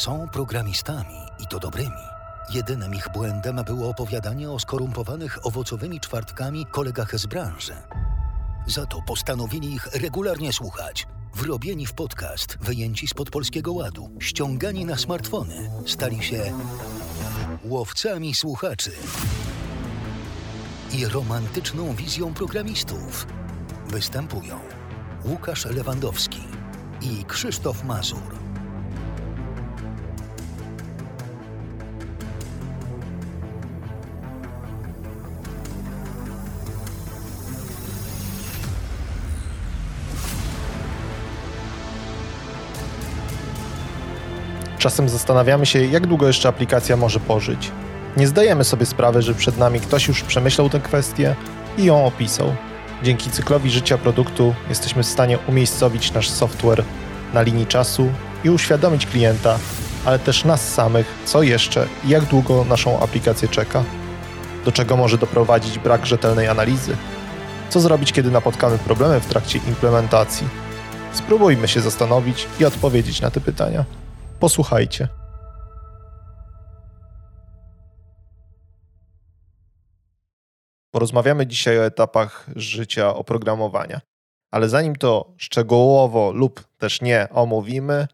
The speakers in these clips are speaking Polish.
Są programistami i to dobrymi. Jedynym ich błędem było opowiadanie o skorumpowanych owocowymi czwartkami kolegach z branży. Za to postanowili ich regularnie słuchać. Wrobieni w podcast, wyjęci spod polskiego ładu, ściągani na smartfony, stali się łowcami słuchaczy i romantyczną wizją programistów. Występują Łukasz Lewandowski i Krzysztof Mazur. Czasem zastanawiamy się, jak długo jeszcze aplikacja może pożyć. Nie zdajemy sobie sprawy, że przed nami ktoś już przemyślał tę kwestię i ją opisał. Dzięki cyklowi życia produktu jesteśmy w stanie umiejscowić nasz software na linii czasu i uświadomić klienta, ale też nas samych, co jeszcze i jak długo naszą aplikację czeka. Do czego może doprowadzić brak rzetelnej analizy? Co zrobić, kiedy napotkamy problemy w trakcie implementacji? Spróbujmy się zastanowić i odpowiedzieć na te pytania. Posłuchajcie. Porozmawiamy dzisiaj o etapach życia oprogramowania. Ale zanim to szczegółowo lub też nie omówimy,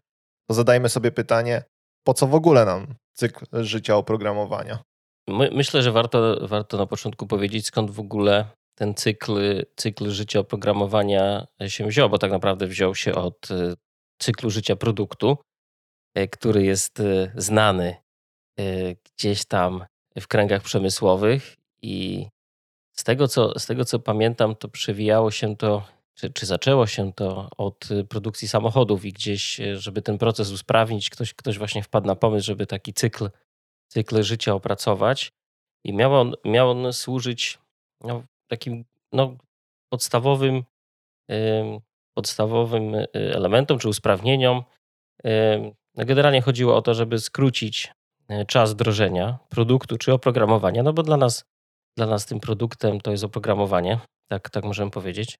to zadajmy sobie pytanie, po co w ogóle nam cykl życia oprogramowania? My, myślę, że warto, warto na początku powiedzieć, skąd w ogóle ten cykl, cykl życia oprogramowania się wziął, bo tak naprawdę wziął się od y, cyklu życia produktu, który jest y, znany gdzieś tam w kręgach przemysłowych i z tego, co, z tego, co pamiętam, to przewijało się to, czy, czy zaczęło się to od produkcji samochodów i gdzieś, żeby ten proces usprawnić, ktoś, ktoś właśnie wpadł na pomysł, żeby taki cykl, cykl życia opracować. I miał on, miał on służyć no, takim no, podstawowym, podstawowym elementom czy usprawnieniom. No, generalnie chodziło o to, żeby skrócić czas wdrożenia produktu czy oprogramowania, no bo dla nas dla nas tym produktem to jest oprogramowanie, tak, tak możemy powiedzieć.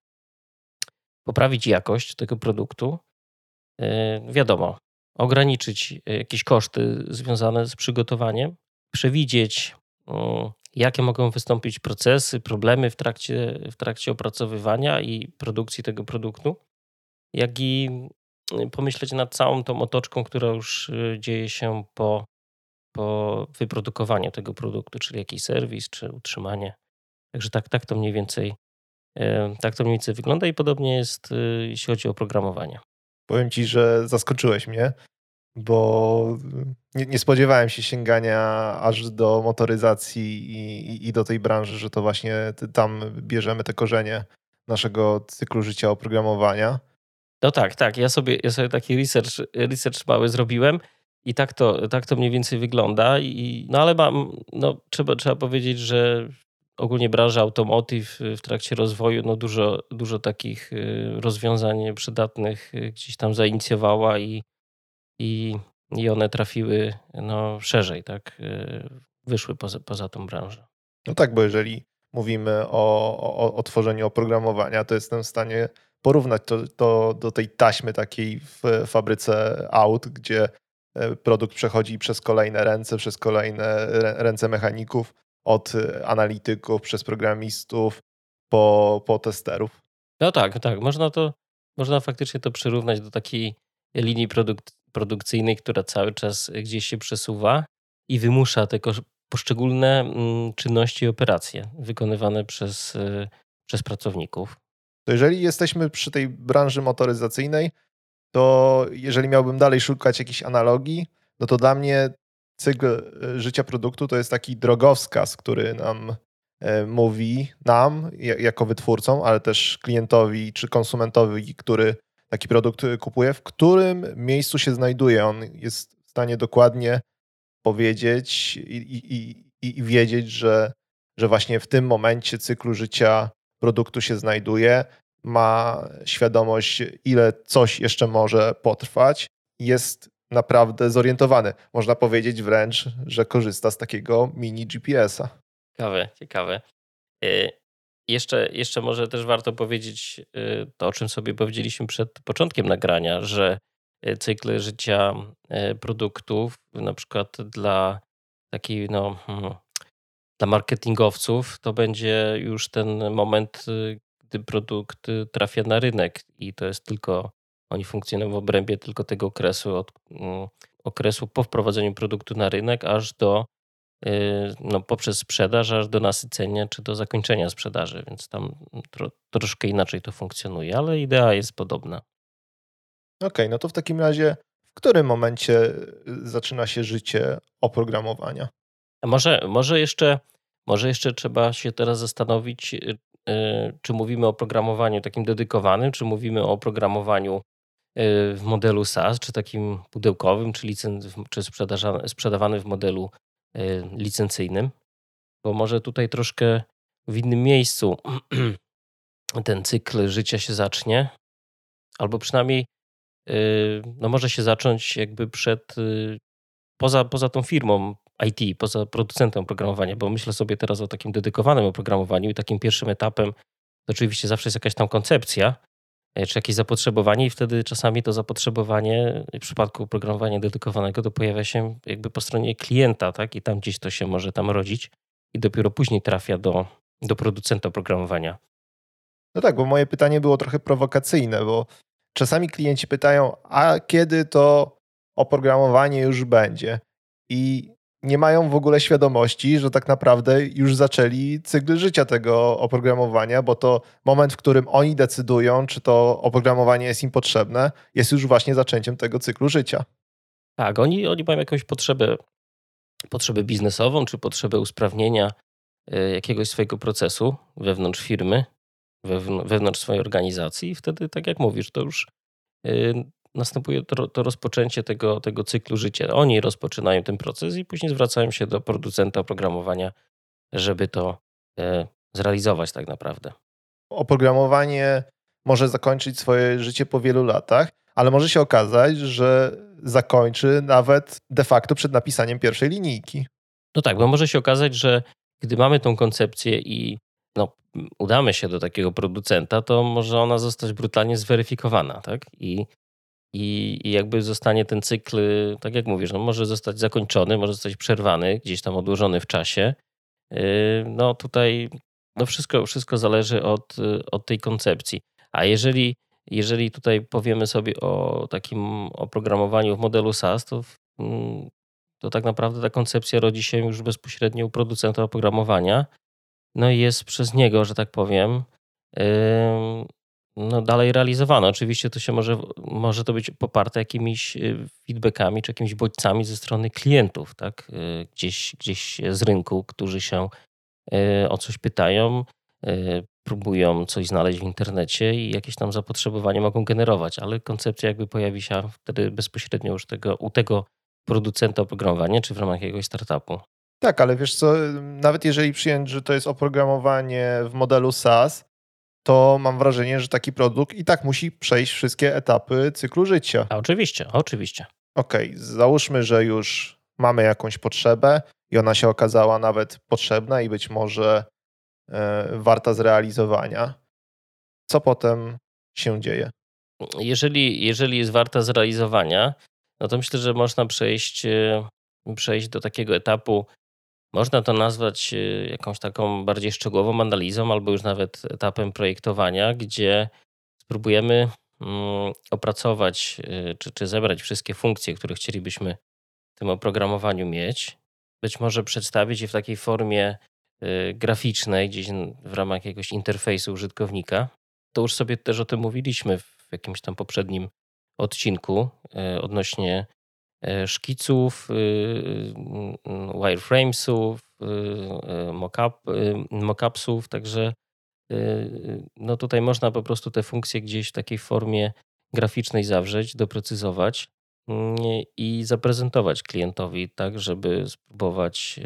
Poprawić jakość tego produktu, yy, wiadomo, ograniczyć jakieś koszty związane z przygotowaniem, przewidzieć, jakie mogą wystąpić procesy, problemy w trakcie, w trakcie opracowywania i produkcji tego produktu, jak i pomyśleć nad całą tą otoczką, która już dzieje się po po wyprodukowaniu tego produktu, czyli jakiś serwis, czy utrzymanie. Także tak, tak to mniej więcej tak to mniej więcej wygląda i podobnie jest, y, jeśli chodzi o programowanie. Powiem ci, że zaskoczyłeś mnie, bo nie, nie spodziewałem się sięgania aż do motoryzacji i, i, do tej branży, że to właśnie tam bierzemy te korzenie naszego cyklu życia oprogramowania. No tak, tak. Ja sobie, ja sobie taki research, research mały zrobiłem i tak to, tak to mniej więcej wygląda. I, no ale mam, no, trzeba, trzeba powiedzieć, że ogólnie branża automotive w trakcie rozwoju no dużo, dużo takich y, rozwiązań przydatnych y, gdzieś tam zainicjowała i, i, i one trafiły no, szerzej, tak? Y, wyszły poza, poza tą branżę. No tak, bo jeżeli mówimy o, o, o tworzeniu oprogramowania, to jestem w stanie porównać to, to do tej taśmy takiej w fabryce aut, gdzie E, produkt przechodzi przez kolejne ręce, przez kolejne ręce mechaników, od e, analityków, przez programistów, po, po testerów. No tak, tak. Można to, można faktycznie to przyrównać do takiej linii produk produkcyjnej, która cały czas gdzieś się przesuwa i wymusza te poszczególne mm, czynności i operacje wykonywane przez, e, przez pracowników. To jeżeli jesteśmy przy tej branży motoryzacyjnej, to jeżeli miałbym dalej szukać jakichś analogii, no to dla mnie cykl e, życia produktu to jest taki drogowskaz, który nam e, mówi nam, jako wytwórcom, ale też klientowi czy konsumentowi, który taki produkt kupuje, w którym miejscu się znajduje. On jest w stanie dokładnie powiedzieć i, i, i, i wiedzieć, że, że właśnie w tym momencie cyklu życia produktu się znajduje, ma świadomość, ile coś jeszcze może potrwać, jest naprawdę zorientowany. Można powiedzieć wręcz, że korzysta z takiego mini GPS-a. Ciekawe, ciekawe. Y, jeszcze, jeszcze może też warto powiedzieć y, to, o czym sobie powiedzieliśmy przed początkiem nagrania, że cykl życia produktów, na przykład dla takiej, no, hmm, dla marketingowców, to będzie już ten moment, gdy produkt trafia na rynek i to jest tylko, oni funkcjonują w obrębie tylko tego okresu, od mm, okresu po wprowadzeniu produktu na rynek, aż do y, no, poprzez sprzedaż, aż do nasycenia czy do zakończenia sprzedaży, więc tam tro, troszkę inaczej to funkcjonuje, ale idea jest podobna. Okej, okay, no to w takim razie w którym momencie y, zaczyna się życie oprogramowania? Może, może, jeszcze, może jeszcze trzeba się teraz zastanowić, y, czy mówimy o programowaniu takim dedykowanym, czy mówimy o programowaniu w modelu SaaS, czy takim pudełkowym, czy, licen, czy sprzedawany w modelu licencyjnym, bo może tutaj troszkę w innym miejscu ten cykl życia się zacznie, albo przynajmniej no może się zacząć jakby przed, poza, poza tą firmą IT, poza producentem oprogramowania, bo myślę sobie teraz o takim dedykowanym oprogramowaniu i takim pierwszym etapem to oczywiście zawsze jest jakaś tam koncepcja, E, czy jakieś zapotrzebowanie i wtedy czasami to zapotrzebowanie w przypadku oprogramowania dedykowanego to pojawia się jakby po stronie klienta, tak? I tam gdzieś to się może tam rodzić i dopiero później trafia do, do producenta oprogramowania. No tak, bo moje pytanie było trochę prowokacyjne, bo czasami klienci pytają, a kiedy to oprogramowanie już będzie? I nie mają w ogóle świadomości, że tak naprawdę już zaczęli cykl życia tego oprogramowania, bo to moment, w którym oni decydują, czy to oprogramowanie jest im potrzebne, jest już właśnie zaczęciem tego cyklu życia. Tak, oni, oni mają jakąś potrzebę, potrzebę biznesową, czy potrzebę usprawnienia e, jakiegoś swojego procesu wewnątrz firmy, wewnątrz swojej organizacji i wtedy, tak jak mówisz, to już e, następuje to, to, rozpoczęcie tego, tego cyklu życia. Oni rozpoczynają ten proces i później zwracają się do producenta oprogramowania, żeby to e, zrealizować tak naprawdę. Oprogramowanie może zakończyć swoje życie po wielu latach, ale może się okazać, że zakończy nawet de facto przed napisaniem pierwszej linijki. No tak, bo może się okazać, że gdy mamy tą koncepcję i no, udamy się do takiego producenta, to może ona zostać brutalnie zweryfikowana, tak? I i, i jakby zostanie ten cykl, tak jak mówisz, no może zostać zakończony, może zostać przerwany, gdzieś tam odłożony w czasie. Yy, no tutaj no wszystko, wszystko zależy od, od tej koncepcji. A jeżeli, jeżeli tutaj powiemy sobie o takim oprogramowaniu w modelu SaaS, to, mm, to tak naprawdę ta koncepcja rodzi się już bezpośrednio u producenta oprogramowania. No i jest przez niego, że tak powiem, no, dalej realizowane. Oczywiście to się może, może to być poparte jakimiś y, feedbackami czy jakimiś bodźcami ze strony klientów, tak? Y, gdzieś, gdzieś z rynku, którzy się y, o coś pytają, próbują coś znaleźć w internecie i jakieś tam zapotrzebowanie mogą generować, ale koncepcja jakby pojawi się wtedy bezpośrednio już tego, u tego producenta oprogramowania, czy w ramach jakiegoś startupu. Tak, ale wiesz co, nawet jeżeli przyjąć, że to jest oprogramowanie w modelu SaaS, to mam wrażenie, że taki produkt i tak musi przejść wszystkie etapy cyklu życia. A oczywiście, oczywiście. Okej, okay, załóżmy, że już mamy jakąś potrzebę i ona się okazała nawet potrzebna i być może e, warta zrealizowania. Co potem się dzieje? Jeżeli, jeżeli jest warta zrealizowania, no to myślę, że można przejść, e, przejść do takiego etapu można to nazwać y, jakąś taką bardziej szczegółową analizą, albo już nawet etapem projektowania, gdzie spróbujemy mm, opracować y, czy, czy zebrać wszystkie funkcje, które chcielibyśmy w tym oprogramowaniu mieć. Być może przedstawić je w takiej formie y, graficznej, gdzieś w ramach jakiegoś interfejsu użytkownika. To już sobie też o tym mówiliśmy w jakimś tam poprzednim odcinku odnośnie E, szkiców, y, y, y, wireframesów, mockup, mockupsów, także no tutaj można po prostu te funkcje gdzieś w takiej formie graficznej zawrzeć, doprecyzować mm, i zaprezentować klientowi, tak, żeby spróbować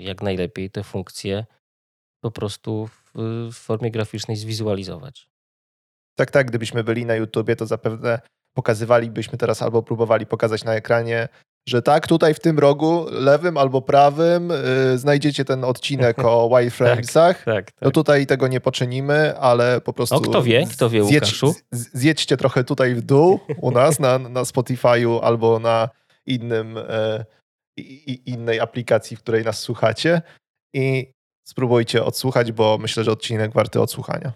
jak najlepiej te funkcje po prostu w formie graficznej zwizualizować. Tak, tak, gdybyśmy byli na YouTubie, to zapewne pokazywalibyśmy teraz albo próbowali pokazać na ekranie że tak, tutaj w tym rogu, lewym albo prawym, yy, znajdziecie ten odcinek o wireframesach. tak, tak, tak. No tutaj tego nie poczynimy, ale po prostu... O, kto wie, kto wie, zjedź, Łukaszu? Zjedźcie trochę tutaj w dół u nas na, na Spotify'u albo na innym, i, innej aplikacji, w której nas słuchacie i spróbujcie odsłuchać, bo myślę, że odcinek warty odsłuchania.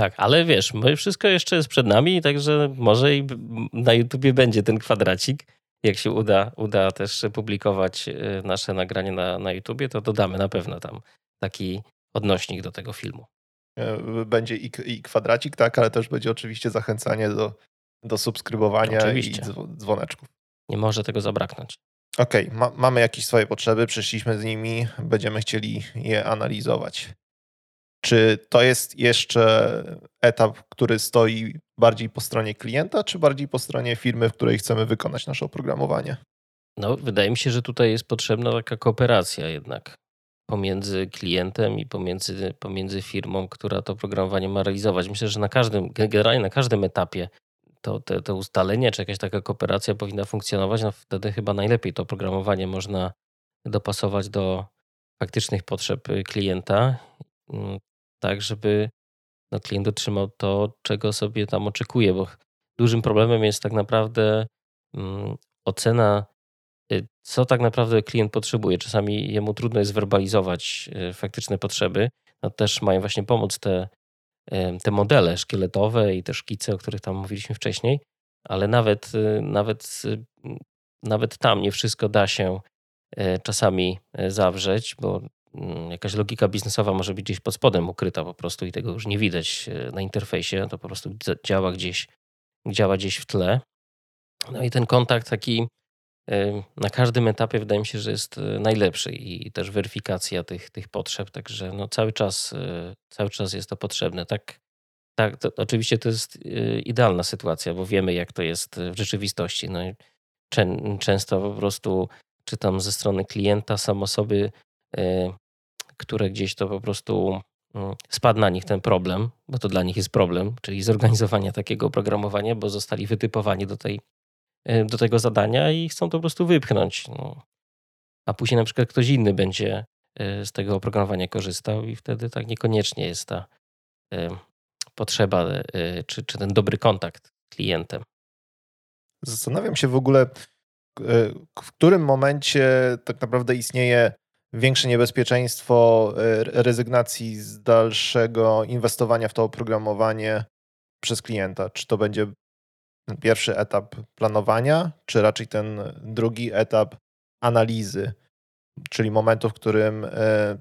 Tak, ale wiesz, wszystko jeszcze jest przed nami, także może i na YouTubie będzie ten kwadracik. Jak się uda, uda też publikować y, nasze nagranie na, na YouTubie, to dodamy na pewno tam taki odnośnik do tego filmu. E, będzie i, i kwadracik, tak, ale też będzie oczywiście zachęcanie do, do subskrybowania oczywiście. i dzwoneczków. Nie może tego zabraknąć. Okej, okay, ma, mamy jakieś swoje potrzeby, przyszliśmy z nimi, będziemy chcieli je analizować. Czy to jest jeszcze etap, który stoi bardziej po stronie klienta, czy bardziej po stronie firmy, w której chcemy wykonać nasze oprogramowanie? No, wydaje mi się, że tutaj jest potrzebna taka kooperacja jednak pomiędzy klientem i pomiędzy, pomiędzy firmą, która to oprogramowanie ma realizować. Myślę, że na każdym, generalnie na każdym etapie to, to ustalenie, czy jakaś taka kooperacja powinna funkcjonować, no wtedy chyba najlepiej to oprogramowanie można dopasować do faktycznych potrzeb klienta mm, tak żeby no, klient otrzymał to, czego sobie tam oczekuje, bo dużym problemem jest tak naprawdę mm, ocena, y, co tak naprawdę klient potrzebuje. Czasami jemu trudno jest werbalizować y, faktyczne potrzeby. No, też mają właśnie pomóc te, te modele szkieletowe i te szkice, o których tam mówiliśmy wcześniej, ale nawet, y, nawet, nawet tam nie wszystko da się czasami zawrzeć, bo Mm, jakaś logika biznesowa może być gdzieś pod spodem ukryta po prostu i tego już nie widać e, na interfejsie, to po prostu działa gdzieś, działa gdzieś w tle. No i ten kontakt taki e, na każdym etapie wydaje mi się, że jest e, najlepszy i też weryfikacja tych, tych potrzeb, także no cały czas cały czas jest to potrzebne. Tak, tak to, oczywiście to jest idealna sytuacja, bo wiemy jak to jest w rzeczywistości. No, często po prostu czytam ze strony klienta są osoby które gdzieś to po prostu mm, spadł na nich ten problem, bo to dla nich jest problem, czyli zorganizowania takiego oprogramowania, bo zostali wytypowani do, tej, e, do tego zadania i chcą to po prostu wypchnąć. No. A później na przykład ktoś inny będzie e, z tego oprogramowania korzystał i wtedy tak niekoniecznie jest ta potrzeba czy, czy ten dobry kontakt z klientem. Zastanawiam się w ogóle, w którym momencie tak naprawdę istnieje większe niebezpieczeństwo e, rezygnacji z dalszego inwestowania w to oprogramowanie przez klienta. Czy to będzie pierwszy etap planowania, czy raczej ten drugi etap analizy, czyli momentu, w którym e,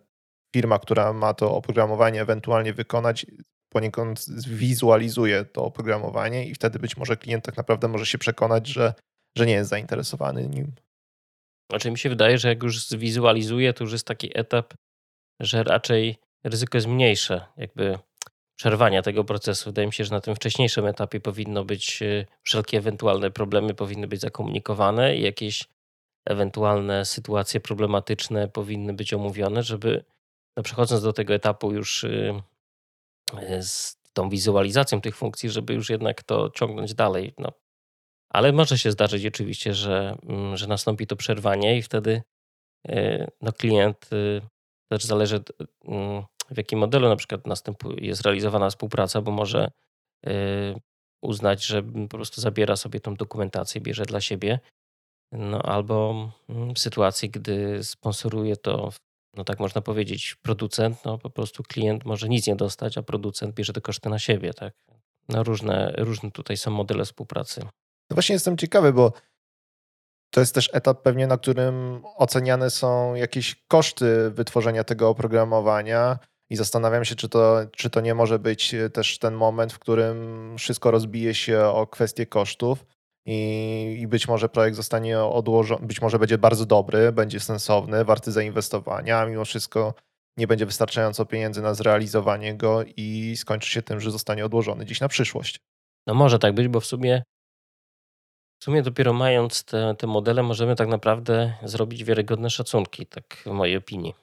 firma, która ma to oprogramowanie ewentualnie wykonać, poniekąd zwizualizuje to oprogramowanie i wtedy być może klient tak naprawdę może się przekonać, że, że nie jest zainteresowany nim. Znaczy mi się wydaje, że jak już zwizualizuję, to już jest taki etap, że raczej ryzyko jest mniejsze, jakby przerwania tego procesu. Wydaje mi się, że na tym wcześniejszym etapie powinno być y, wszelkie ewentualne problemy powinny być zakomunikowane i jakieś ewentualne sytuacje problematyczne powinny być omówione, żeby no przechodząc do tego etapu już y, y, z tą wizualizacją tych funkcji, żeby już jednak to ciągnąć dalej. No, ale może się zdarzyć oczywiście, że, mm, że nastąpi to przerwanie i wtedy y, no, klient y, też zależy mm, w jakim modelu na przykład jest realizowana współpraca, bo może y, uznać, że po prostu zabiera sobie tą dokumentację, bierze dla siebie. No albo mm, w sytuacji, gdy sponsoruje to, no tak można powiedzieć, producent, no po prostu klient może nic nie dostać, a producent bierze te koszty na siebie, tak? No różne, różne tutaj są modele współpracy. No właśnie jestem ciekawy, bo to jest też etap pewnie, na którym oceniane są jakieś koszty wytworzenia tego oprogramowania i zastanawiam się, czy to, czy to nie może być też ten moment, w którym wszystko rozbije się o kwestię kosztów i, i być może projekt zostanie odłożony, być może będzie bardzo dobry, będzie sensowny, warty zainwestowania, a mimo wszystko nie będzie wystarczająco pieniędzy na zrealizowanie go i skończy się tym, że zostanie odłożony gdzieś na przyszłość. No może tak być, bo w sumie w sumie dopiero mając te, te modele możemy tak naprawdę zrobić wiarygodne szacunki, tak w mojej opinii.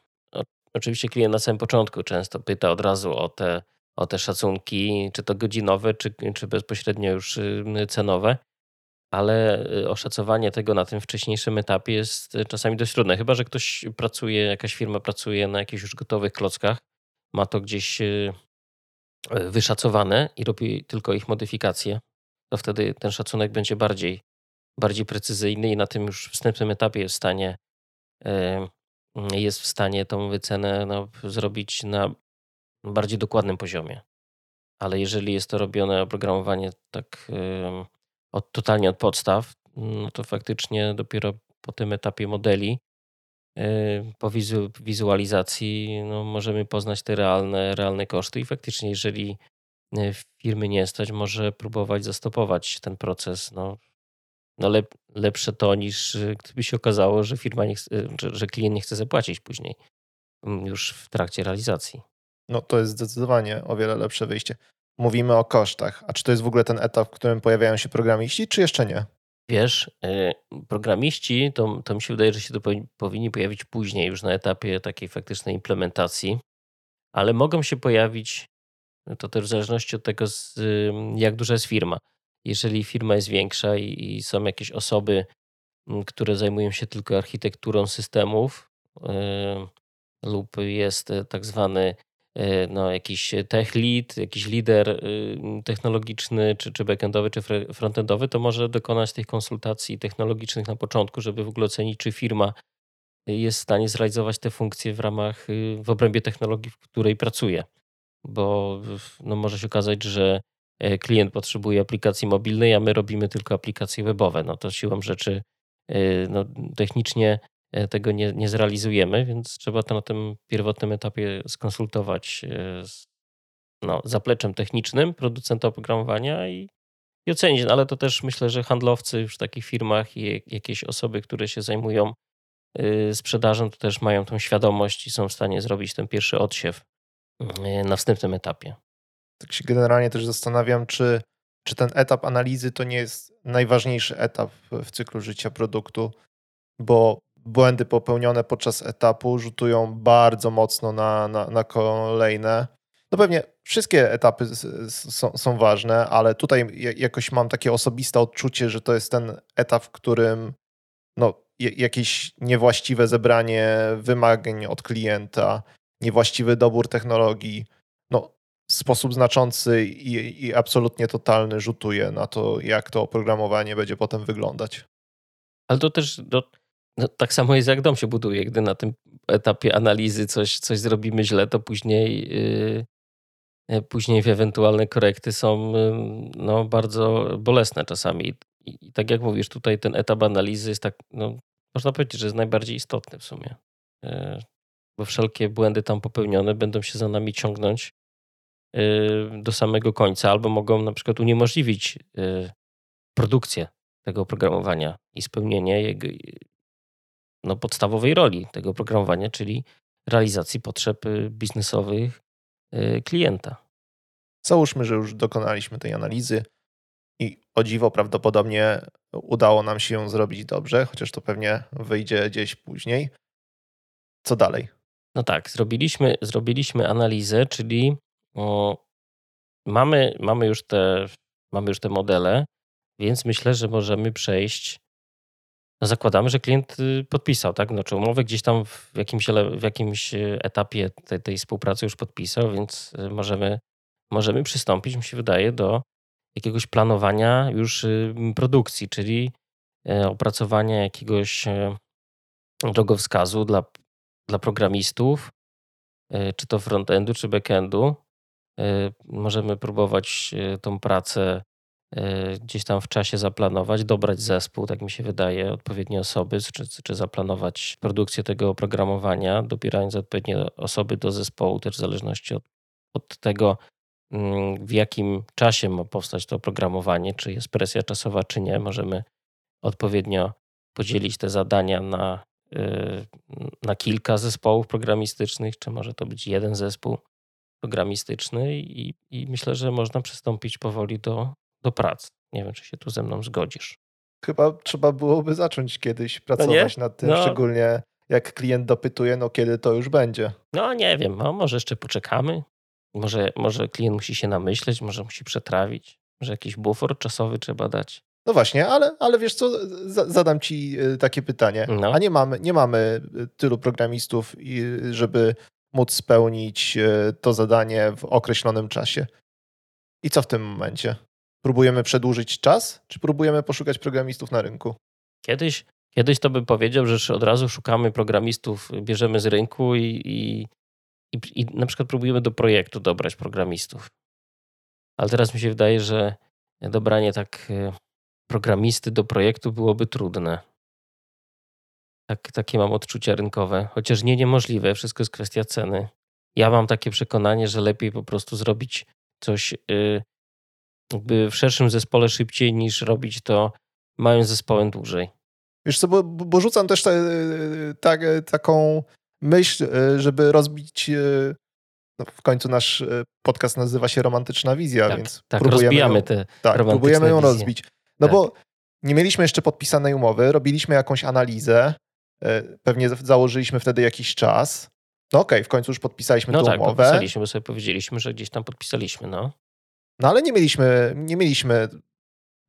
Oczywiście klient na samym początku często pyta od razu o te, o te szacunki, czy to godzinowe, czy, czy bezpośrednio już y, cenowe. ale oszacowanie tego na tym wcześniejszym etapie jest czasami dość trudne. Chyba, że ktoś pracuje, jakaś firma pracuje na jakichś już gotowych klockach, ma to gdzieś wyszacowane i robi tylko ich modyfikacje, to wtedy ten szacunek będzie bardziej, bardziej precyzyjny i na tym już wstępnym etapie jest w stanie, jest w stanie tą wycenę no, zrobić na bardziej dokładnym poziomie. Ale jeżeli jest to robione oprogramowanie tak od, totalnie od podstaw, no to faktycznie dopiero po tym etapie modeli, po wizualizacji no, możemy poznać te realne, realne koszty i faktycznie jeżeli firmy nie stać, może próbować zastopować ten proces. No, no lep, lepsze to niż gdyby się okazało, że firma nie chce, że, że klient nie chce zapłacić później mm, już w trakcie realizacji. No to jest zdecydowanie o wiele lepsze wyjście. Mówimy o kosztach. A czy to jest w ogóle ten etap, w którym pojawiają się programiści, czy jeszcze nie? Wiesz, y, programiści, to, to mi się wydaje, że się to powinni pojawić później, już na etapie takiej faktycznej implementacji, ale mogą się pojawić, to też w zależności od tego, z, jak duża jest firma. Jeżeli firma jest większa i, i są jakieś osoby, które zajmują się tylko architekturą systemów, yy, lub jest e, tak zwany E, no, jakiś tech lead, jakiś lider y, technologiczny, czy, czy backendowy, czy frontendowy, to może dokonać tych konsultacji technologicznych na początku, żeby w ogóle ocenić, czy firma jest w stanie zrealizować te funkcje w ramach, y, w obrębie technologii, w której pracuje. Bo no, może się okazać, że e, klient potrzebuje aplikacji mobilnej, a my robimy tylko aplikacje webowe. No to siłą rzeczy y, no, technicznie E, tego nie, nie zrealizujemy, więc trzeba to na tym pierwotnym etapie skonsultować e, z no, zapleczem technicznym producenta oprogramowania i, i ocenić. No, ale to też myślę, że handlowcy już w takich firmach i jakieś osoby, które się zajmują e, sprzedażą, to też mają tą świadomość i są w stanie zrobić ten pierwszy odsiew na wstępnym etapie. Tak się generalnie też zastanawiam, czy, czy ten etap analizy to nie jest najważniejszy etap w cyklu życia produktu, bo błędy popełnione podczas etapu rzutują bardzo mocno na, na, na kolejne. No pewnie wszystkie etapy są, są ważne, ale tutaj jakoś mam takie osobiste odczucie, że to jest ten etap, w którym no, jakieś niewłaściwe zebranie wymagań od klienta, niewłaściwy dobór technologii, no, w sposób znaczący i, i absolutnie totalny rzutuje na to, jak to oprogramowanie będzie potem wyglądać. Ale to też do, no, tak samo jest jak dom się buduje. Gdy na tym etapie analizy coś, coś zrobimy źle, to później, yy, później ewentualne korekty są yy, no, bardzo bolesne czasami. I, I, tak jak mówisz, tutaj ten etap analizy jest tak, no, można powiedzieć, że jest najbardziej istotny w sumie. Yy, bo wszelkie błędy tam popełnione będą się za nami ciągnąć do samego końca, albo mogą na przykład uniemożliwić produkcję tego oprogramowania i spełnienie jego, no, podstawowej roli tego programowania, czyli realizacji potrzeb y, biznesowych y, klienta. Załóżmy, że już dokonaliśmy tej analizy i o dziwo prawdopodobnie udało nam się ją zrobić dobrze, chociaż to pewnie wyjdzie gdzieś później. Co dalej? No tak, zrobiliśmy, zrobiliśmy analizę, czyli mamy, mamy, już te, mamy już te modele, więc myślę, że możemy przejść no zakładamy, że klient y, podpisał, tak? Znaczy umowę gdzieś tam w jakimś, w jakimś y, etapie tej, tej współpracy już podpisał, więc y, możemy, możemy przystąpić, mi się wydaje, do jakiegoś planowania już produkcji, czyli opracowania jakiegoś drogowskazu dla, dla programistów, czy to frontendu, czy backendu. Możemy próbować tą pracę E, gdzieś tam w czasie zaplanować, dobrać zespół, tak mi się wydaje, odpowiednie osoby, czy, czy zaplanować produkcję tego oprogramowania, dobierając odpowiednie osoby do zespołu, też w zależności od, od tego, mm, w jakim czasie ma powstać to oprogramowanie, czy jest presja czasowa, czy nie. Możemy odpowiednio podzielić te zadania na, na kilka zespołów programistycznych, czy może to być jeden zespół programistyczny i, i myślę, że można przystąpić powoli do do pracy. Nie wiem, czy się tu ze mną zgodzisz. Chyba trzeba byłoby zacząć kiedyś pracować no nad tym, no. szczególnie jak klient dopytuje, no kiedy to już będzie. No nie wiem, no, może jeszcze poczekamy. Może, może klient musi się namyśleć, może musi przetrawić. Może jakiś bufor czasowy trzeba dać. No właśnie, ale, ale wiesz co, zadam ci y, takie pytanie. No. A nie mamy, nie mamy y, tylu programistów, żeby móc spełnić y, to zadanie w określonym czasie. I co w tym momencie? Próbujemy przedłużyć czas, czy próbujemy poszukać programistów na rynku? Kiedyś, kiedyś to bym powiedział, że od razu szukamy programistów, bierzemy z rynku i, i, i, i na przykład próbujemy do projektu dobrać programistów. Ale teraz mi się wydaje, że dobranie tak programisty do projektu byłoby trudne. Tak, takie mam odczucia rynkowe, chociaż nie niemożliwe, wszystko jest kwestia ceny. Ja mam takie przekonanie, że lepiej po prostu zrobić coś yy, jakby w szerszym zespole szybciej niż robić to mając zespołem dłużej. Wiesz co, bo, bo rzucam też te, tak, taką myśl, y, żeby rozbić y, no w końcu nasz y, podcast nazywa się Romantyczna Wizja, tak, więc tak, próbujemy ją, te tak, próbujemy ją wizje. rozbić. No tak. bo nie mieliśmy jeszcze podpisanej umowy, robiliśmy jakąś analizę, pewnie założyliśmy wtedy jakiś czas. No okej, okay, w końcu już podpisaliśmy no tę tak, umowę. podpisaliśmy, bo sobie powiedzieliśmy, że gdzieś tam podpisaliśmy, no. No ale nie mieliśmy, nie mieliśmy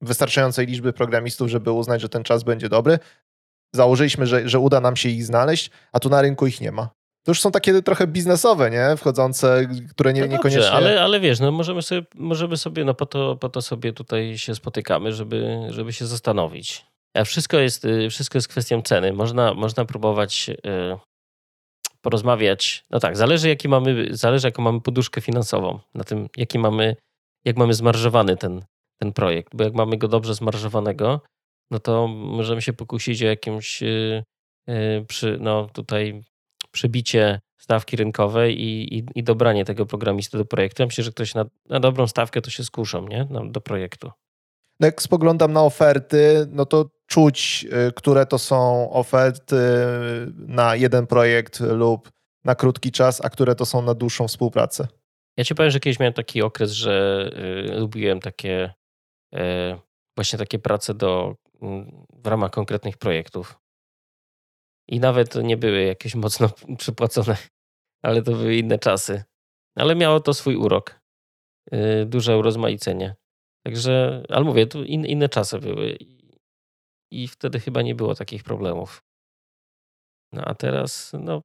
wystarczającej liczby programistów, żeby uznać, że ten czas będzie dobry. Założyliśmy, że, że uda nam się ich znaleźć, a tu na rynku ich nie ma to już są takie trochę biznesowe, nie? Wchodzące, które nie, no niekoniecznie... Dobrze, ale, ale wiesz, no możemy sobie, możemy sobie no po to, po to sobie tutaj się spotykamy, żeby, żeby się zastanowić. A wszystko jest, y, wszystko jest kwestią ceny. Można, można próbować y, porozmawiać. No tak, zależy, jaki mamy, zależy jaką mamy poduszkę finansową, na tym, jaki mamy, jak mamy zmarżowany ten, ten projekt. Bo jak mamy go dobrze zmarżowanego, no to możemy się pokusić o jakimś y, przy, no tutaj przebicie stawki rynkowej i, i, i, dobranie tego programisty do projektu. Ja myślę, że ktoś na, na dobrą stawkę to się skuszą, nie? No, do projektu. No jak spoglądam na oferty, no to czuć, y, które to są oferty na jeden projekt lub na krótki czas, a które to są na dłuższą współpracę. Ja ci powiem, że kiedyś miałem taki okres, że y, lubiłem takie y, właśnie takie prace do, y, w ramach konkretnych projektów. I nawet nie były jakieś mocno przypłacone, ale to były inne czasy. Ale miało to swój urok. Y, duże urozmaicenie. Także, ale mówię, tu in, inne czasy były. I wtedy chyba nie było takich problemów. No a teraz, no,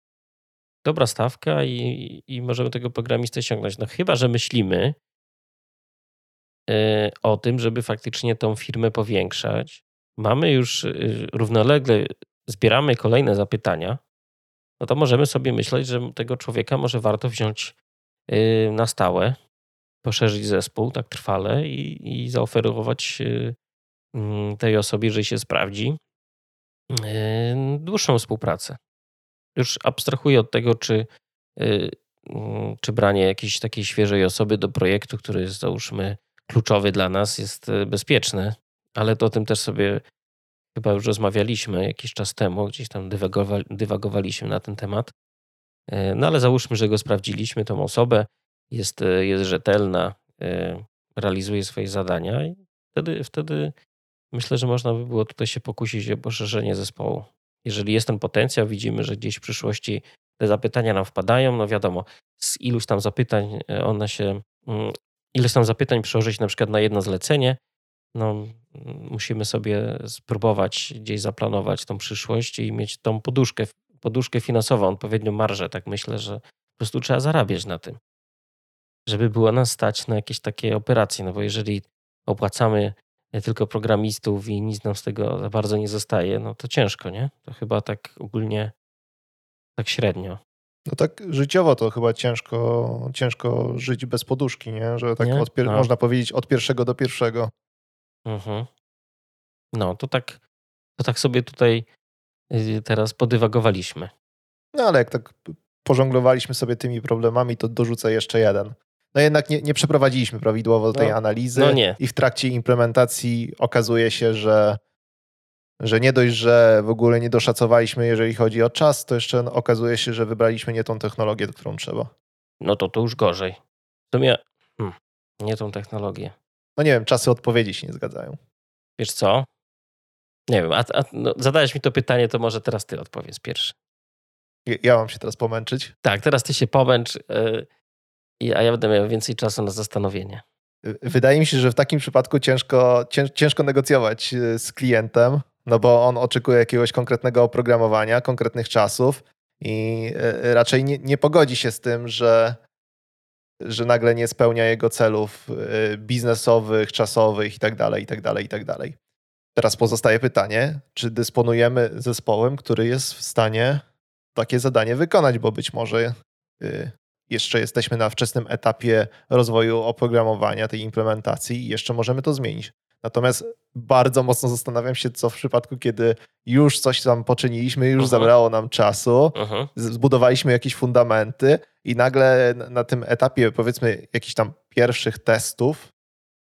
dobra stawka i, i możemy tego programistę ściągnąć. No chyba, że myślimy y, o tym, żeby faktycznie tą firmę powiększać. Mamy już y, równolegle zbieramy kolejne zapytania, no to możemy sobie myśleć, że tego człowieka może warto wziąć y, na stałe, poszerzyć zespół tak trwale i, i zaoferować y, tej osobie, jeżeli się sprawdzi, y, dłuższą współpracę. Już abstrahuję od tego, czy, mm, czy branie jakiejś takiej świeżej osoby do projektu, który jest załóżmy kluczowy dla nas, jest bezpieczne, ale to o tym też sobie chyba już rozmawialiśmy jakiś czas temu, gdzieś tam dywagowaliśmy na ten temat. E, no ale załóżmy, że go sprawdziliśmy, tą osobę, jest, e, jest rzetelna, e, realizuje swoje zadania i wtedy, wtedy myślę, że można by było tutaj się pokusić o poszerzenie zespołu. Jeżeli jest ten potencjał, widzimy, że gdzieś w przyszłości te zapytania nam wpadają, no wiadomo, z iluś tam zapytań one się, mm, ileś tam zapytań przełożyć na przykład na jedno zlecenie, no, musimy sobie spróbować gdzieś zaplanować tą przyszłość i mieć tą poduszkę, poduszkę finansową, odpowiednią marżę. Tak myślę, że po prostu trzeba zarabiać na tym, żeby było nas stać na jakieś takie operacje. No bo jeżeli opłacamy tylko programistów i nic nam z tego za bardzo nie zostaje, no to ciężko, nie? To chyba tak ogólnie tak średnio. No tak życiowo to chyba ciężko, ciężko żyć bez poduszki, nie? Że tak nie? no. można powiedzieć od pierwszego do pierwszego. Mhm. No, to tak, to tak sobie tutaj y, teraz podywagowaliśmy. No ale jak tak pożonglowaliśmy sobie tymi problemami, to dorzucę jeszcze jeden. No jednak nie, nie przeprowadziliśmy prawidłowo tej no, analizy no nie. i w trakcie implementacji okazuje się, że, że nie dość, że w ogóle nie doszacowaliśmy, jeżeli chodzi o czas, to jeszcze okazuje się, że wybraliśmy nie tą technologię, którą trzeba. No to to już gorzej. W sumie hmm, nie tą technologię no nie wiem, czasy odpowiedzi się nie zgadzają. Wiesz co? Nie wiem, a, a no, zadałeś mi to pytanie, to może teraz ty odpowiedz pierwszy. Ja mam się teraz pomęczyć? Tak, teraz ty się pomęcz, a ja będę miał więcej czasu na zastanowienie. wydaje mi się, że w takim przypadku ciężko, ciężko negocjować y, z klientem, no bo on oczekuje jakiegoś konkretnego oprogramowania, konkretnych czasów i y, raczej nie, nie pogodzi się z tym, że, że nagle nie spełnia jego celów y, biznesowych, czasowych itd., itd., itd. Teraz pozostaje pytanie, czy dysponujemy zespołem, który jest w stanie takie zadanie wykonać, bo być może jeszcze jesteśmy na wczesnym etapie rozwoju oprogramowania, tej implementacji i jeszcze możemy to zmienić. Natomiast bardzo mocno zastanawiam się, co w przypadku, kiedy już coś tam poczyniliśmy, już uh mhm. zabrało nam czasu, mhm. zbudowaliśmy jakieś fundamenty i nagle na tym etapie, powiedzmy, jakichś tam pierwszych testów,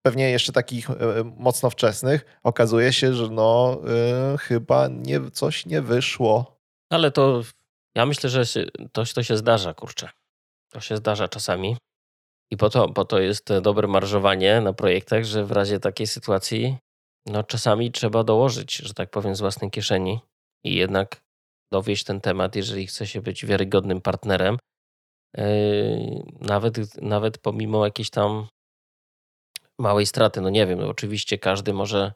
pewnie jeszcze takich e, mocno wczesnych, okazuje się, że no yy, chyba nie, coś nie wyszło. Ale to ja myślę, że to, to się zdarza, kurczę. To się zdarza czasami. I po to, po to jest dobre marżowanie na projektach, że w razie takiej sytuacji no czasami trzeba dołożyć, że tak powiem, z własnej kieszeni i jednak dowieść ten temat, jeżeli chce się być wiarygodnym partnerem. Yy, nawet, nawet pomimo jakiejś tam małej straty, no nie wiem, no oczywiście każdy może,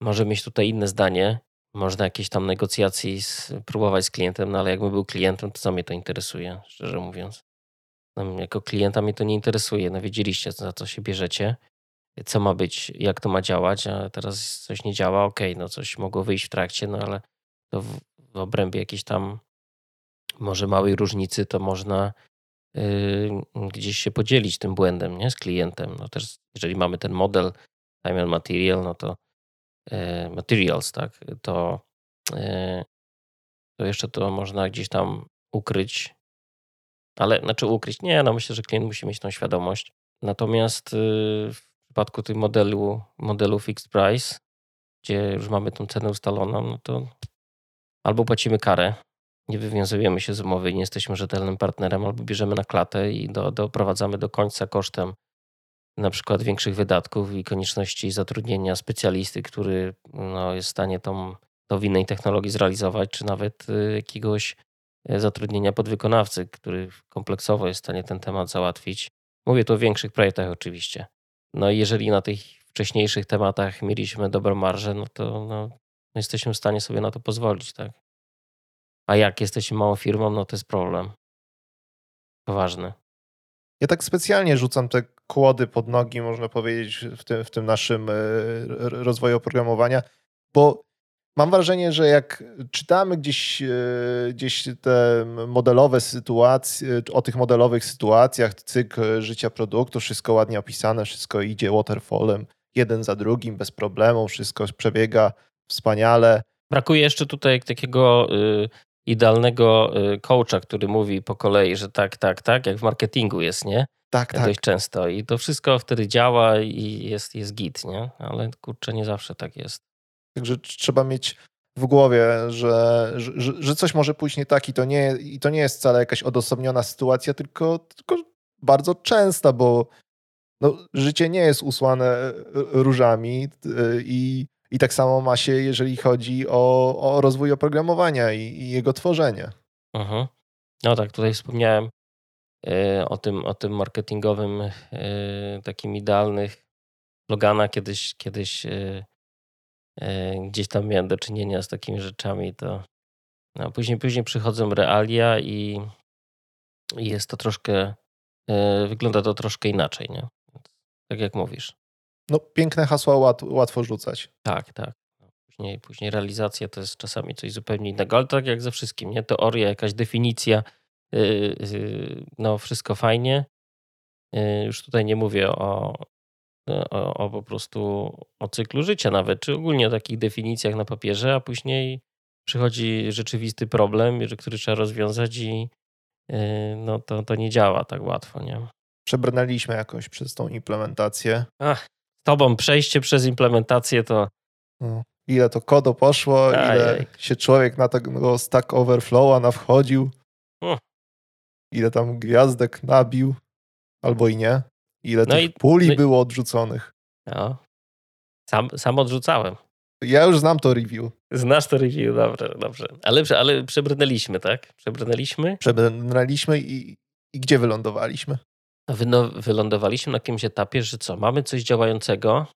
może mieć tutaj inne zdanie, można jakieś tam negocjacji z, próbować z klientem, no ale jakbym był klientem, to co mnie to interesuje, szczerze mówiąc. No, jako klienta mnie to nie interesuje. No wiedzieliście, za co się bierzecie, co ma być, jak to ma działać, a teraz coś nie działa, okay, no coś mogło wyjść w trakcie, no ale to w, w obrębie jakiejś tam może małej różnicy, to można yy, gdzieś się podzielić tym błędem, nie, z klientem. No też, jeżeli mamy ten model time and material, no to materials, tak, to, e, to jeszcze to można gdzieś tam ukryć. Ale znaczy ukryć, nie, no myślę, że klient musi mieć tą świadomość. Natomiast y, w przypadku tych modelu, modelu fixed price, gdzie już mamy tą cenę ustaloną, no to albo płacimy karę, nie wywiązujemy się z umowy, nie jesteśmy rzetelnym partnerem, albo bierzemy na klatę i do, doprowadzamy do końca kosztem na przykład większych wydatków i konieczności zatrudnienia specjalisty, który no, jest w stanie tą, to w innej technologii zrealizować, czy nawet y, jakiegoś e, zatrudnienia podwykonawcy, który kompleksowo jest w stanie ten temat załatwić. Mówię tu o większych projektach oczywiście. No i jeżeli na tych wcześniejszych tematach mieliśmy dobrą marżę, no to no, jesteśmy w stanie sobie na to pozwolić, tak? A jak jesteśmy małą firmą, no to jest problem. Poważny. Ja tak specjalnie rzucam te kłody pod nogi, można powiedzieć, w tym, w tym naszym e, rozwoju oprogramowania, bo mam wrażenie, że jak czytamy gdzieś, e, gdzieś te modelowe sytuacje, o tych modelowych sytuacjach, cykl życia produktu, wszystko ładnie opisane, wszystko idzie waterfallem, jeden za drugim, bez problemu, wszystko przebiega wspaniale. Brakuje jeszcze tutaj takiego y, idealnego y, coacha, który mówi po kolei, że tak, tak, tak, jak w marketingu jest, nie? Tak, tak. Dość często. I to wszystko wtedy działa i jest, jest git, nie? Ale kurczę, nie zawsze tak jest. Także trzeba mieć w głowie, że, że, że coś może pójść nie tak i to nie, i to nie jest wcale jakaś odosobniona sytuacja, tylko, tylko bardzo częsta, bo no, życie nie jest usłane e, różami y, i i tak samo ma się, jeżeli chodzi o, o rozwój oprogramowania i, i jego tworzenie. Mhm. No tak, tutaj wspomniałem o, tym, o tym marketingowym, y, takim idealnych slogana. Kiedyś, kiedyś y, gdzieś tam miałem do czynienia z takimi rzeczami, to no, później, później przychodzą realia i, jest to troszkę, wygląda to troszkę inaczej, nie? Tak jak mówisz no, piękne hasła łat, łatwo rzucać. Tak, tak. Później, później realizacja to jest czasami coś zupełnie innego, ale tak jak ze wszystkim, nie? Teoria, jakaś definicja, no wszystko fajnie. Yy, już tutaj nie mówię o, o, o, po prostu o cyklu życia nawet, czy ogólnie o takich definicjach na papierze, a później przychodzi rzeczywisty problem, który trzeba rozwiązać i no to, to nie działa tak łatwo, nie? Przebrnęliśmy jakoś przez tą implementację. Ach, tobą przejście przez implementację to... No, ile to kodo poszło, Ajaj. ile się człowiek na tego Stack Overflowa nawchodził. Ile tam gwiazdek nabił, albo i nie, ile no tych i, puli no było odrzuconych. No. Sam, sam odrzucałem. Ja już znam to review. Znasz to review, dobrze, dobrze. Ale, ale przebrnęliśmy, tak? Przebrnęliśmy? Przebrnęliśmy i, i gdzie wylądowaliśmy? no, wylądowaliśmy na jakimś etapie, że co, mamy coś działającego,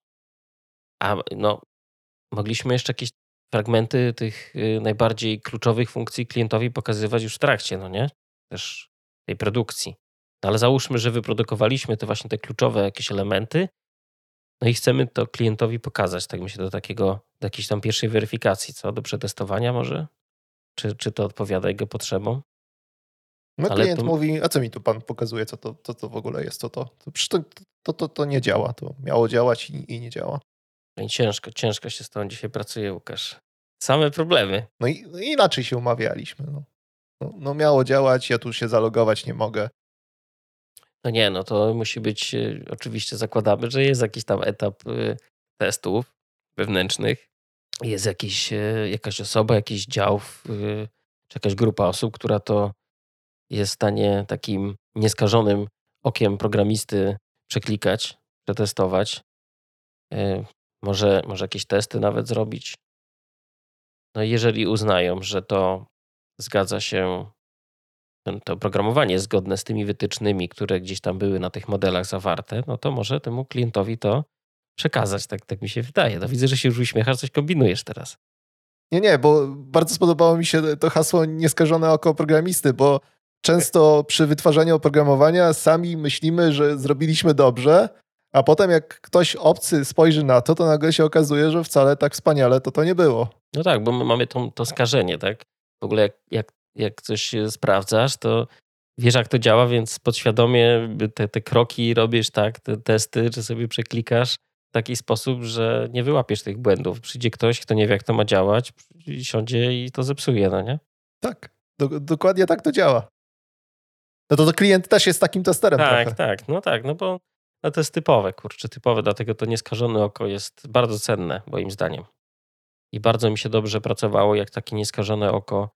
a no, mogliśmy jeszcze jakieś fragmenty tych y, najbardziej kluczowych funkcji klientowi pokazywać już w trakcie, no nie? Też tej produkcji. No ale załóżmy, że wyprodukowaliśmy te właśnie te kluczowe jakieś elementy, no i chcemy to klientowi pokazać, tak myślę, do takiego, do jakiejś tam pierwszej weryfikacji, co? Do przetestowania może? Czy, czy to odpowiada jego potrzebom? No Ale klient to... mówi, a co mi tu pan pokazuje, co to, co to w ogóle jest, co to? To, to, to, to, nie działa, to miało działać i, i nie działa. No i ciężko, ciężko się z tą dzisiaj pracuje, Łukasz. Same problemy. No i no inaczej się umawialiśmy. No. No, no. miało działać, ja tu się zalogować nie mogę. No nie, no to musi być, y, oczywiście zakładamy, że jest jakiś tam etap y, testów wewnętrznych. Jest jakiś, y, jakaś osoba, jakiś dział, czy jakaś grupa osób, która to jest w stanie takim nieskażonym okiem programisty przeklikać, przetestować. Może, może jakieś testy nawet zrobić. No i jeżeli uznają, że to zgadza się, to oprogramowanie zgodne z tymi wytycznymi, które gdzieś tam były na tych modelach zawarte, no to może temu klientowi to przekazać, tak, tak mi się wydaje. No widzę, że się już uśmiechasz, coś kombinujesz teraz. Nie, nie, bo bardzo spodobało mi się to hasło nieskażone oko programisty, bo często przy wytwarzaniu oprogramowania sami myślimy, że zrobiliśmy dobrze, a potem jak ktoś obcy spojrzy na to, to nagle się okazuje, że wcale tak wspaniale to to nie było. No tak, bo my mamy to, to skażenie, tak? W ogóle jak, jak, jak coś sprawdzasz, to wiesz jak to działa, więc podświadomie te, te kroki robisz tak, te testy, czy sobie przeklikasz w taki sposób, że nie wyłapiesz tych błędów. Przyjdzie ktoś, kto nie wie jak to ma działać, siądzie i to zepsuje, no nie? Tak, do, dokładnie tak to działa. No to, to klient też jest takim testerem Tak, trochę. tak, no tak, no bo no to jest typowe, kurczę, typowe, dlatego to nieskażone oko jest bardzo cenne, moim zdaniem. I bardzo mi się dobrze pracowało, jak takie nieskażone oko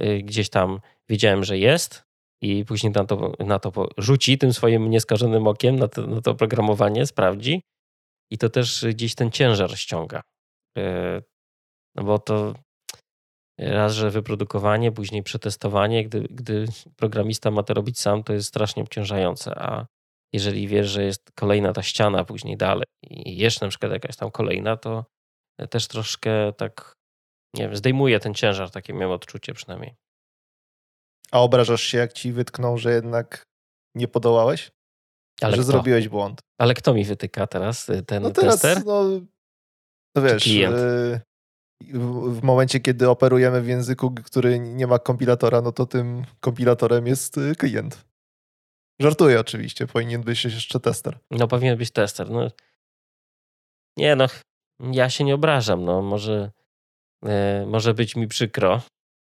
y, gdzieś tam wiedziałem, że jest i później na to, na to rzuci tym swoim nieskażonym okiem, na to, na to oprogramowanie, sprawdzi i to też gdzieś ten ciężar ściąga. Y, no bo to raz, że wyprodukowanie, później przetestowanie, gdy, gdy programista ma to robić sam, to jest strasznie obciążające, a jeżeli wiesz, że jest kolejna ta ściana później dalej i jeszcze na przykład jakaś tam kolejna, to też troszkę tak, nie wiem, zdejmuje ten ciężar, takie miałem odczucie przynajmniej. A obrażasz się, jak ci wytknął, że jednak nie podołałeś? Ale że kto? zrobiłeś błąd. Ale kto mi wytyka teraz? Y, ten no teraz, tester? No, no wiesz, y, w momencie, kiedy operujemy w języku, który nie ma kompilatora, no to tym kompilatorem jest y, klient. Żartuję oczywiście, powinien być jeszcze tester. No powinien być tester. No. Nie no, ja się nie obrażam. No może, e, może być mi przykro,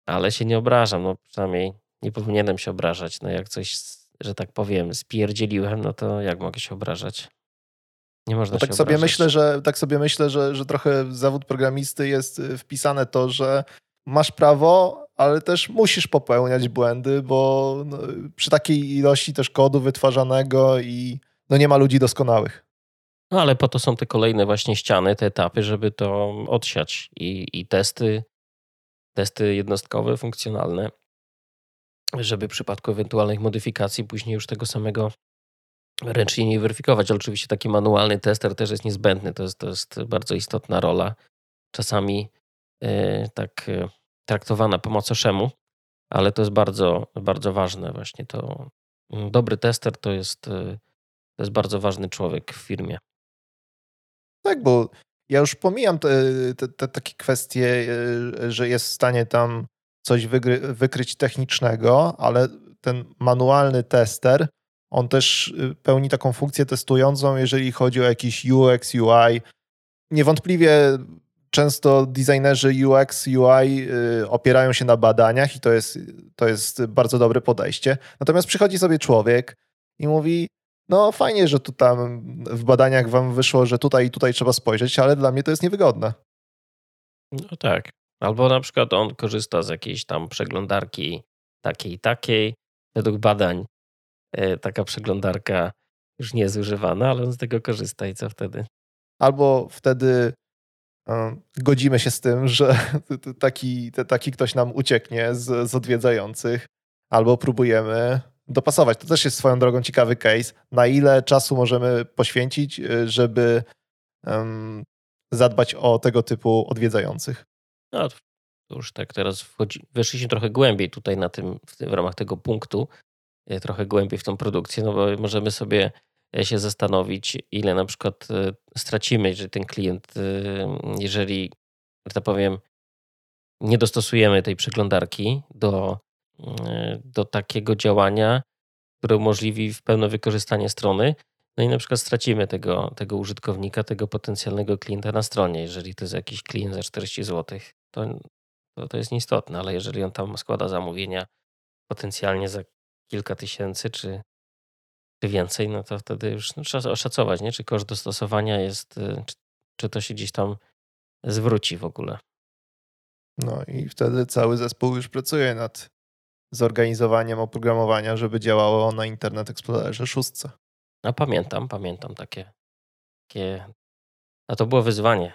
ale się nie obrażam. No przynajmniej nie powinienem się obrażać. No jak coś, że tak powiem, spierdzieliłem, no to jak mogę się obrażać? Nie można no tak sobie obrażać. myślę, że tak sobie myślę, że, że trochę w zawód programisty jest y, wpisane to, że masz prawo, ale też musisz popełniać błędy, bo no, przy takiej ilości też kodu wytwarzanego i no nie ma ludzi doskonałych. No ale po to są te kolejne właśnie ściany, te etapy, żeby to odsiać i, i testy, testy jednostkowe, funkcjonalne, żeby w przypadku ewentualnych modyfikacji później już tego samego ręcznie nie weryfikować. Oczywiście taki manualny tester też jest niezbędny, to jest, to jest bardzo istotna rola. Czasami yy, tak yy, traktowana po macoszemu, ale to jest bardzo, bardzo ważne właśnie to. Dobry tester to jest, y, to jest bardzo ważny człowiek w firmie. Tak, bo ja już pomijam te, te, te takie kwestie, y, że jest w stanie tam coś wygry, wykryć technicznego, ale ten manualny tester, on też y, pełni taką funkcję testującą, jeżeli chodzi o jakiś UX, UI. Niewątpliwie często designerzy UX, UI y, opierają się na badaniach i to jest, to jest bardzo dobre podejście. Natomiast przychodzi sobie człowiek i mówi, no fajnie, że tu tam w badaniach wam wyszło, że tutaj i tutaj trzeba spojrzeć, ale dla mnie to jest niewygodne. No tak. Albo na przykład on korzysta z jakiejś tam przeglądarki takiej, takiej. Według badań y, taka przeglądarka już nie jest używana, ale on z tego korzysta i co wtedy? Albo wtedy godzimy się z tym, że taki, taki ktoś nam ucieknie z, z odwiedzających, albo próbujemy dopasować. To też jest swoją drogą ciekawy case. Na ile czasu możemy poświęcić, y, żeby um, zadbać o tego typu odwiedzających? No, to już tak teraz wchodzi, weszliśmy trochę głębiej tutaj na tym, w, tym, w ramach tego punktu, e, trochę głębiej w tą produkcję, no bo możemy sobie e, się zastanowić, ile na przykład stracimy, jeżeli ten klient, jeżeli, że tak powiem, nie dostosujemy tej przeglądarki do, do takiego działania, które umożliwi w pełne wykorzystanie strony, no i na przykład stracimy tego, tego użytkownika, tego potencjalnego klienta na stronie. Jeżeli to jest jakiś klient za 40 zł, to to, to jest nieistotne, ale jeżeli on tam składa zamówienia potencjalnie za kilka tysięcy czy, czy więcej, no to wtedy już no, trzeba oszacować, nie? czy koszt dostosowania jest, y, czy, czy to się gdzieś tam zwróci w ogóle. No i wtedy cały zespół już pracuje nad zorganizowaniem oprogramowania, żeby działało na Internet Explorerze 6. No pamiętam, pamiętam takie, takie a to było wyzwanie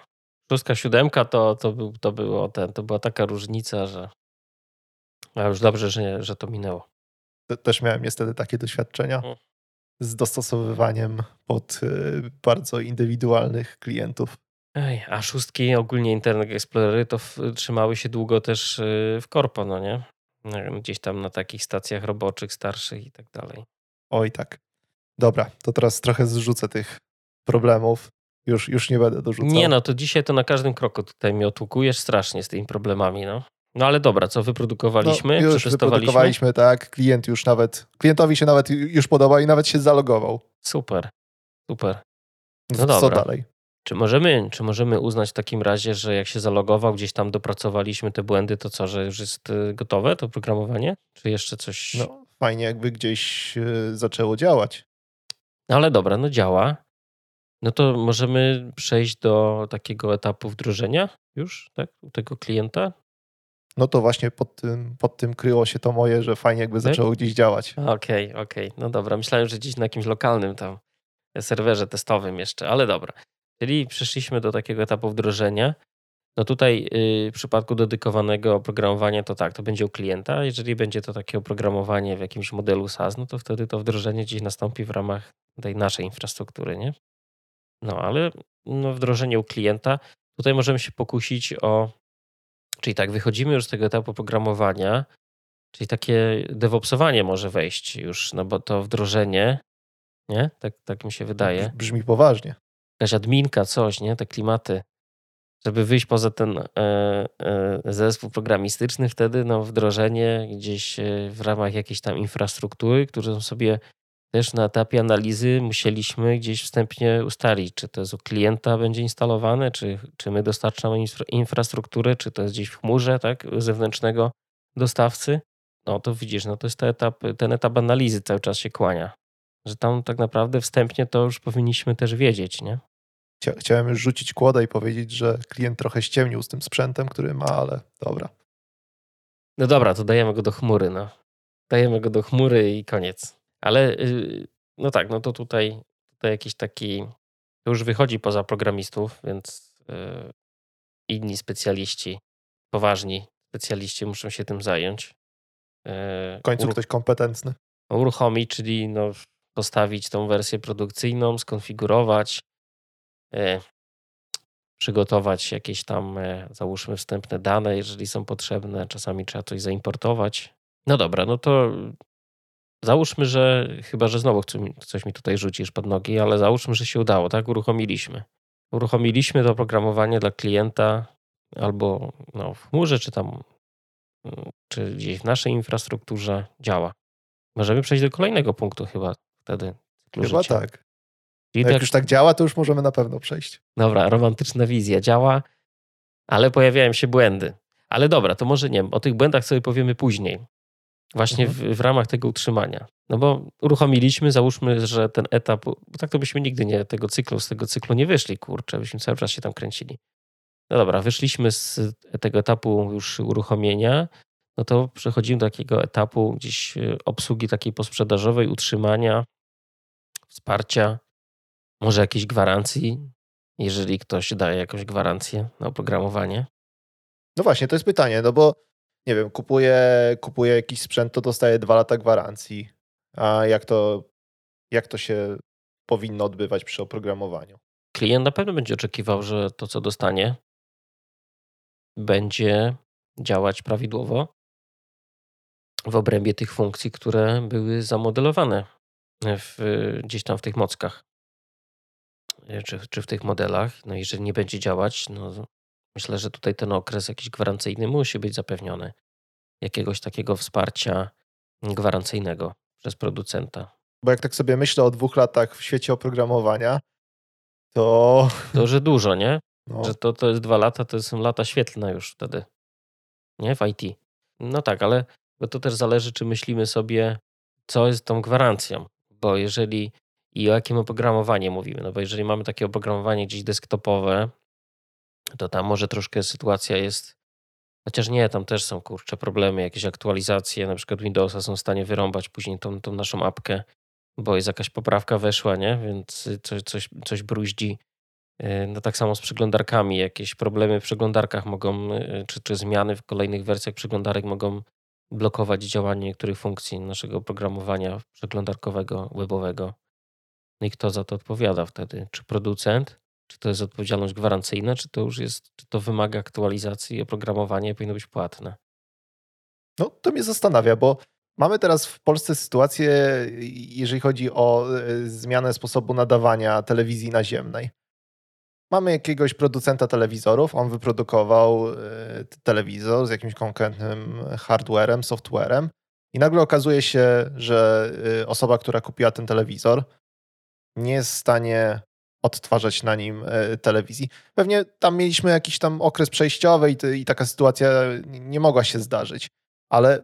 szóstka, siódemka to, to, był, to, było ten, to była taka różnica, że a już dobrze, że, że to minęło. Też miałem niestety takie doświadczenia mm. z dostosowywaniem pod y, bardzo indywidualnych klientów. Ej, a szóstki, ogólnie Internet Explorery, to w, trzymały się długo też y, w korpo, no nie? Gdzieś tam na takich stacjach roboczych, starszych i tak dalej. Oj, tak. Dobra, to teraz trochę zrzucę tych problemów. Już, już nie będę dorzucał. Nie no, to dzisiaj to na każdym kroku tutaj mnie otłukujesz strasznie z tymi problemami, no. No ale dobra, co wyprodukowaliśmy? No, już wyprodukowaliśmy, tak. Klient już nawet, klientowi się nawet już podoba i nawet się zalogował. Super, super. No, no co dobra. dalej? Czy możemy, czy możemy uznać w takim razie, że jak się zalogował, gdzieś tam dopracowaliśmy te błędy, to co, że już jest y, gotowe to programowanie? Czy jeszcze coś? No fajnie jakby gdzieś y, zaczęło działać. No ale dobra, no działa. No to możemy przejść do takiego etapu wdrożenia już, tak, u tego klienta? No to właśnie pod tym, pod tym kryło się to moje, że fajnie jakby tak? zaczęło gdzieś działać. Okej, okay, okej. Okay. No dobra, myślałem, że gdzieś na jakimś lokalnym tam serwerze testowym jeszcze, ale dobra. Czyli przeszliśmy do takiego etapu wdrożenia. No tutaj yy, w przypadku dedykowanego oprogramowania to tak, to będzie u klienta. Jeżeli będzie to takie oprogramowanie w jakimś modelu SaaS, no to wtedy to wdrożenie gdzieś nastąpi w ramach tej naszej infrastruktury, nie? No ale no, wdrożenie u klienta, tutaj możemy się pokusić o, czyli tak, wychodzimy już z tego etapu programowania, czyli takie DevOpsowanie może wejść już, no bo to wdrożenie, nie? Tak, tak mi się wydaje. Brzmi poważnie. Jakaś adminka, coś, nie? Te klimaty. Żeby wyjść poza ten e, e, zespół programistyczny, wtedy no, wdrożenie gdzieś e, w ramach jakiejś tam infrastruktury, którą sobie też na etapie analizy musieliśmy gdzieś wstępnie ustalić, czy to jest u klienta będzie instalowane, czy, czy my dostarczamy infra infrastrukturę, czy to jest gdzieś w chmurze tak, zewnętrznego dostawcy. No to widzisz, no to jest ten etap, ten etap analizy cały czas się kłania. Że tam tak naprawdę wstępnie to już powinniśmy też wiedzieć, nie? Chciałem już rzucić kłodę i powiedzieć, że klient trochę ściemnił z tym sprzętem, który ma, ale dobra. No dobra, to dajemy go do chmury, no. Dajemy go do chmury i koniec. Ale y, no tak, no to tutaj, tutaj jakiś taki, to już wychodzi poza programistów, więc y, inni specjaliści, poważni specjaliści muszą się tym zająć. Y, w końcu ktoś kompetentny. Uruchomić, czyli no, postawić tą wersję produkcyjną, skonfigurować, przygotować jakieś tam, załóżmy, wstępne dane, jeżeli są potrzebne. Czasami trzeba coś zaimportować. No dobra, no to Załóżmy, że chyba, że znowu coś mi tutaj rzucisz pod nogi, ale załóżmy, że się udało, tak? Uruchomiliśmy. Uruchomiliśmy to oprogramowanie dla klienta albo no, w chmurze, czy tam, mm, czy gdzieś w naszej infrastrukturze działa. Możemy przejść do kolejnego punktu chyba wtedy. Chyba życia. tak. No jak już tak działa, to już możemy na pewno przejść. Dobra, romantyczna wizja działa, ale pojawiają się błędy. Ale dobra, to może nie, o tych błędach sobie powiemy później. Właśnie mhm. w, w, ramach tego utrzymania. No bo uruchomiliśmy, załóżmy, że ten etap, bo tak to byśmy nigdy nie tego cyklu, z tego cyklu nie wyszli, kurczę, byśmy cały czas się tam kręcili. No dobra, wyszliśmy z tego etapu już uruchomienia, no to przechodzimy do takiego etapu gdzieś e, obsługi takiej posprzedażowej, utrzymania, wsparcia, może jakiejś gwarancji, jeżeli ktoś daje jakąś gwarancję na oprogramowanie. No właśnie, to jest pytanie, no bo nie wiem, kupuję, kupuję jakiś sprzęt, to dostaję dwa lata gwarancji. a jak to, jak to się powinno odbywać przy oprogramowaniu. Klient na pewno będzie oczekiwał, że to, co dostanie, będzie działać prawidłowo w obrębie tych funkcji, które były zamodelowane w, gdzieś tam w tych mockach czy, czy w tych modelach. No jeżeli nie będzie działać, no myślę, że tutaj ten okres jakiś gwarancyjny musi być zapewniony. Jakiegoś takiego wsparcia gwarancyjnego przez producenta. Bo jak tak sobie myślę o dwóch latach w świecie oprogramowania, to. To, że dużo, nie? No. Że to, to jest dwa lata, to są lata świetlne już wtedy. Nie? W IT. No tak, ale to też zależy, czy myślimy sobie, co jest tą gwarancją. Bo jeżeli i o jakim oprogramowaniu mówimy, no bo jeżeli mamy takie oprogramowanie gdzieś desktopowe, to tam może troszkę sytuacja jest. Chociaż nie, tam też są kurcze problemy, jakieś aktualizacje, na przykład Windowsa są w stanie wyrąbać później tą, tą naszą apkę, bo jest jakaś poprawka weszła, nie? Więc coś, coś, coś bruździ. Y, no tak samo z przeglądarkami, jakieś problemy w przeglądarkach mogą, y, czy, czy zmiany w kolejnych wersjach przeglądarek mogą blokować działanie niektórych funkcji naszego oprogramowania przeglądarkowego, webowego. No i kto za to odpowiada wtedy? Czy producent? Czy to jest odpowiedzialność gwarancyjna, czy to już jest, czy to wymaga aktualizacji i oprogramowanie powinno być płatne? No to mnie zastanawia, bo mamy teraz w Polsce sytuację, jeżeli chodzi o e, zmianę sposobu nadawania telewizji naziemnej. Mamy jakiegoś producenta telewizorów, on wyprodukował e, telewizor z jakimś konkretnym hardwarem, softwarem i nagle okazuje się, że e, osoba, która kupiła ten telewizor, nie jest w stanie odtwarzać na nim e, telewizji. Pewnie tam mieliśmy jakiś tam okres przejściowy i, i taka sytuacja nie mogła się zdarzyć. Ale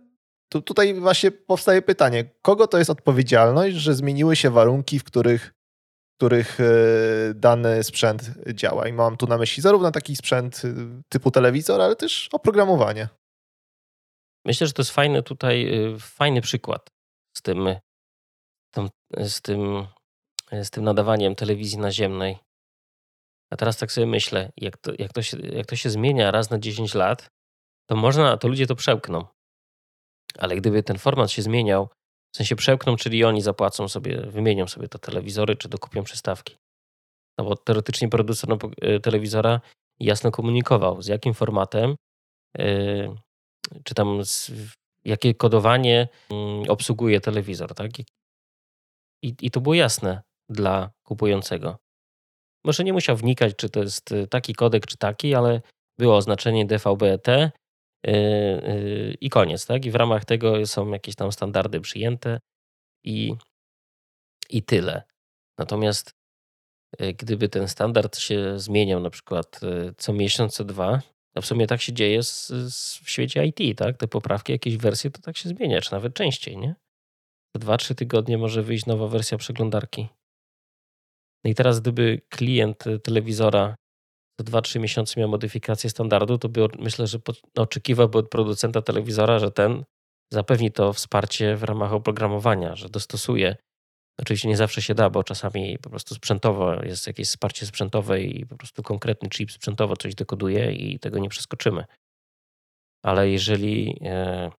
tu, tutaj właśnie powstaje pytanie, kogo to jest odpowiedzialność, że zmieniły się warunki, w których, w których e, dany sprzęt działa. I mam tu na myśli zarówno taki sprzęt e, typu telewizor, ale też oprogramowanie. Myślę, że to jest fajny tutaj, fajny przykład z tym, z tym z tym nadawaniem telewizji naziemnej. A teraz tak sobie myślę, jak to, jak to, się, jak to się zmienia raz na 10 lat, to można, to ludzie to przełkną. Ale gdyby ten format się zmieniał, w sensie przełkną, czyli oni zapłacą sobie, wymienią sobie te telewizory, czy dokupią przystawki. No bo teoretycznie producent e, telewizora jasno komunikował, z jakim formatem, yy, czy tam z, jakie kodowanie yy, obsługuje telewizor, tak? I, I to było jasne dla kupującego. Może nie musiał wnikać, czy to jest y, taki kodek, czy taki, ale było oznaczenie DVB-T yy, yy, i koniec. Tak? I w ramach tego są jakieś tam standardy przyjęte i, i tyle. Natomiast gdyby ten standard się zmieniał na przykład y, co miesiąc, co dwa, a w sumie tak się dzieje z, z, w świecie IT, tak? Te poprawki, jakieś wersje, to tak się zmienia, czy nawet częściej, nie? Co dwa, trzy tygodnie może wyjść nowa wersja przeglądarki. No i teraz, gdyby klient telewizora za 2-3 miesiące miał modyfikację standardu, to by myślę, że oczekiwałby od producenta telewizora, że ten zapewni to wsparcie w ramach oprogramowania, że dostosuje. Oczywiście nie zawsze się da, bo czasami po prostu sprzętowo jest jakieś wsparcie sprzętowe i po prostu konkretny chip sprzętowo coś dekoduje i tego nie przeskoczymy. Ale jeżeli e,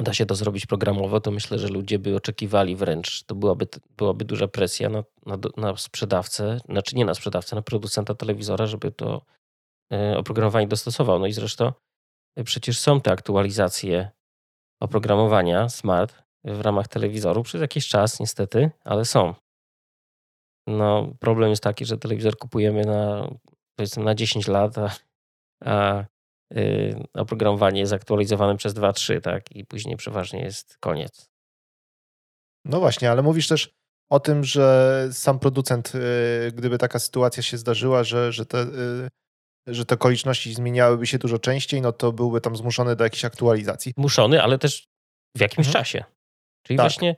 da się to zrobić programowo, to myślę, że ludzie by oczekiwali wręcz, to byłaby, byłaby duża presja na, na, na sprzedawcę, znaczy nie na sprzedawcę, na producenta telewizora, żeby to e, oprogramowanie dostosował. No i zresztą e, przecież są te aktualizacje oprogramowania smart w ramach telewizoru przez jakiś czas niestety, ale są. No, problem jest taki, że telewizor kupujemy na powiedzmy na 10 lat, a, a oprogramowanie jest aktualizowane przez 2-3, tak? I później przeważnie jest koniec. No właśnie, ale mówisz też o tym, że sam producent, y, gdyby taka sytuacja się zdarzyła, że, że, te, y, że te okoliczności zmieniałyby się dużo częściej, no to byłby tam zmuszony do jakiejś aktualizacji. Zmuszony, ale też w jakimś mhm. czasie. Czyli tak. właśnie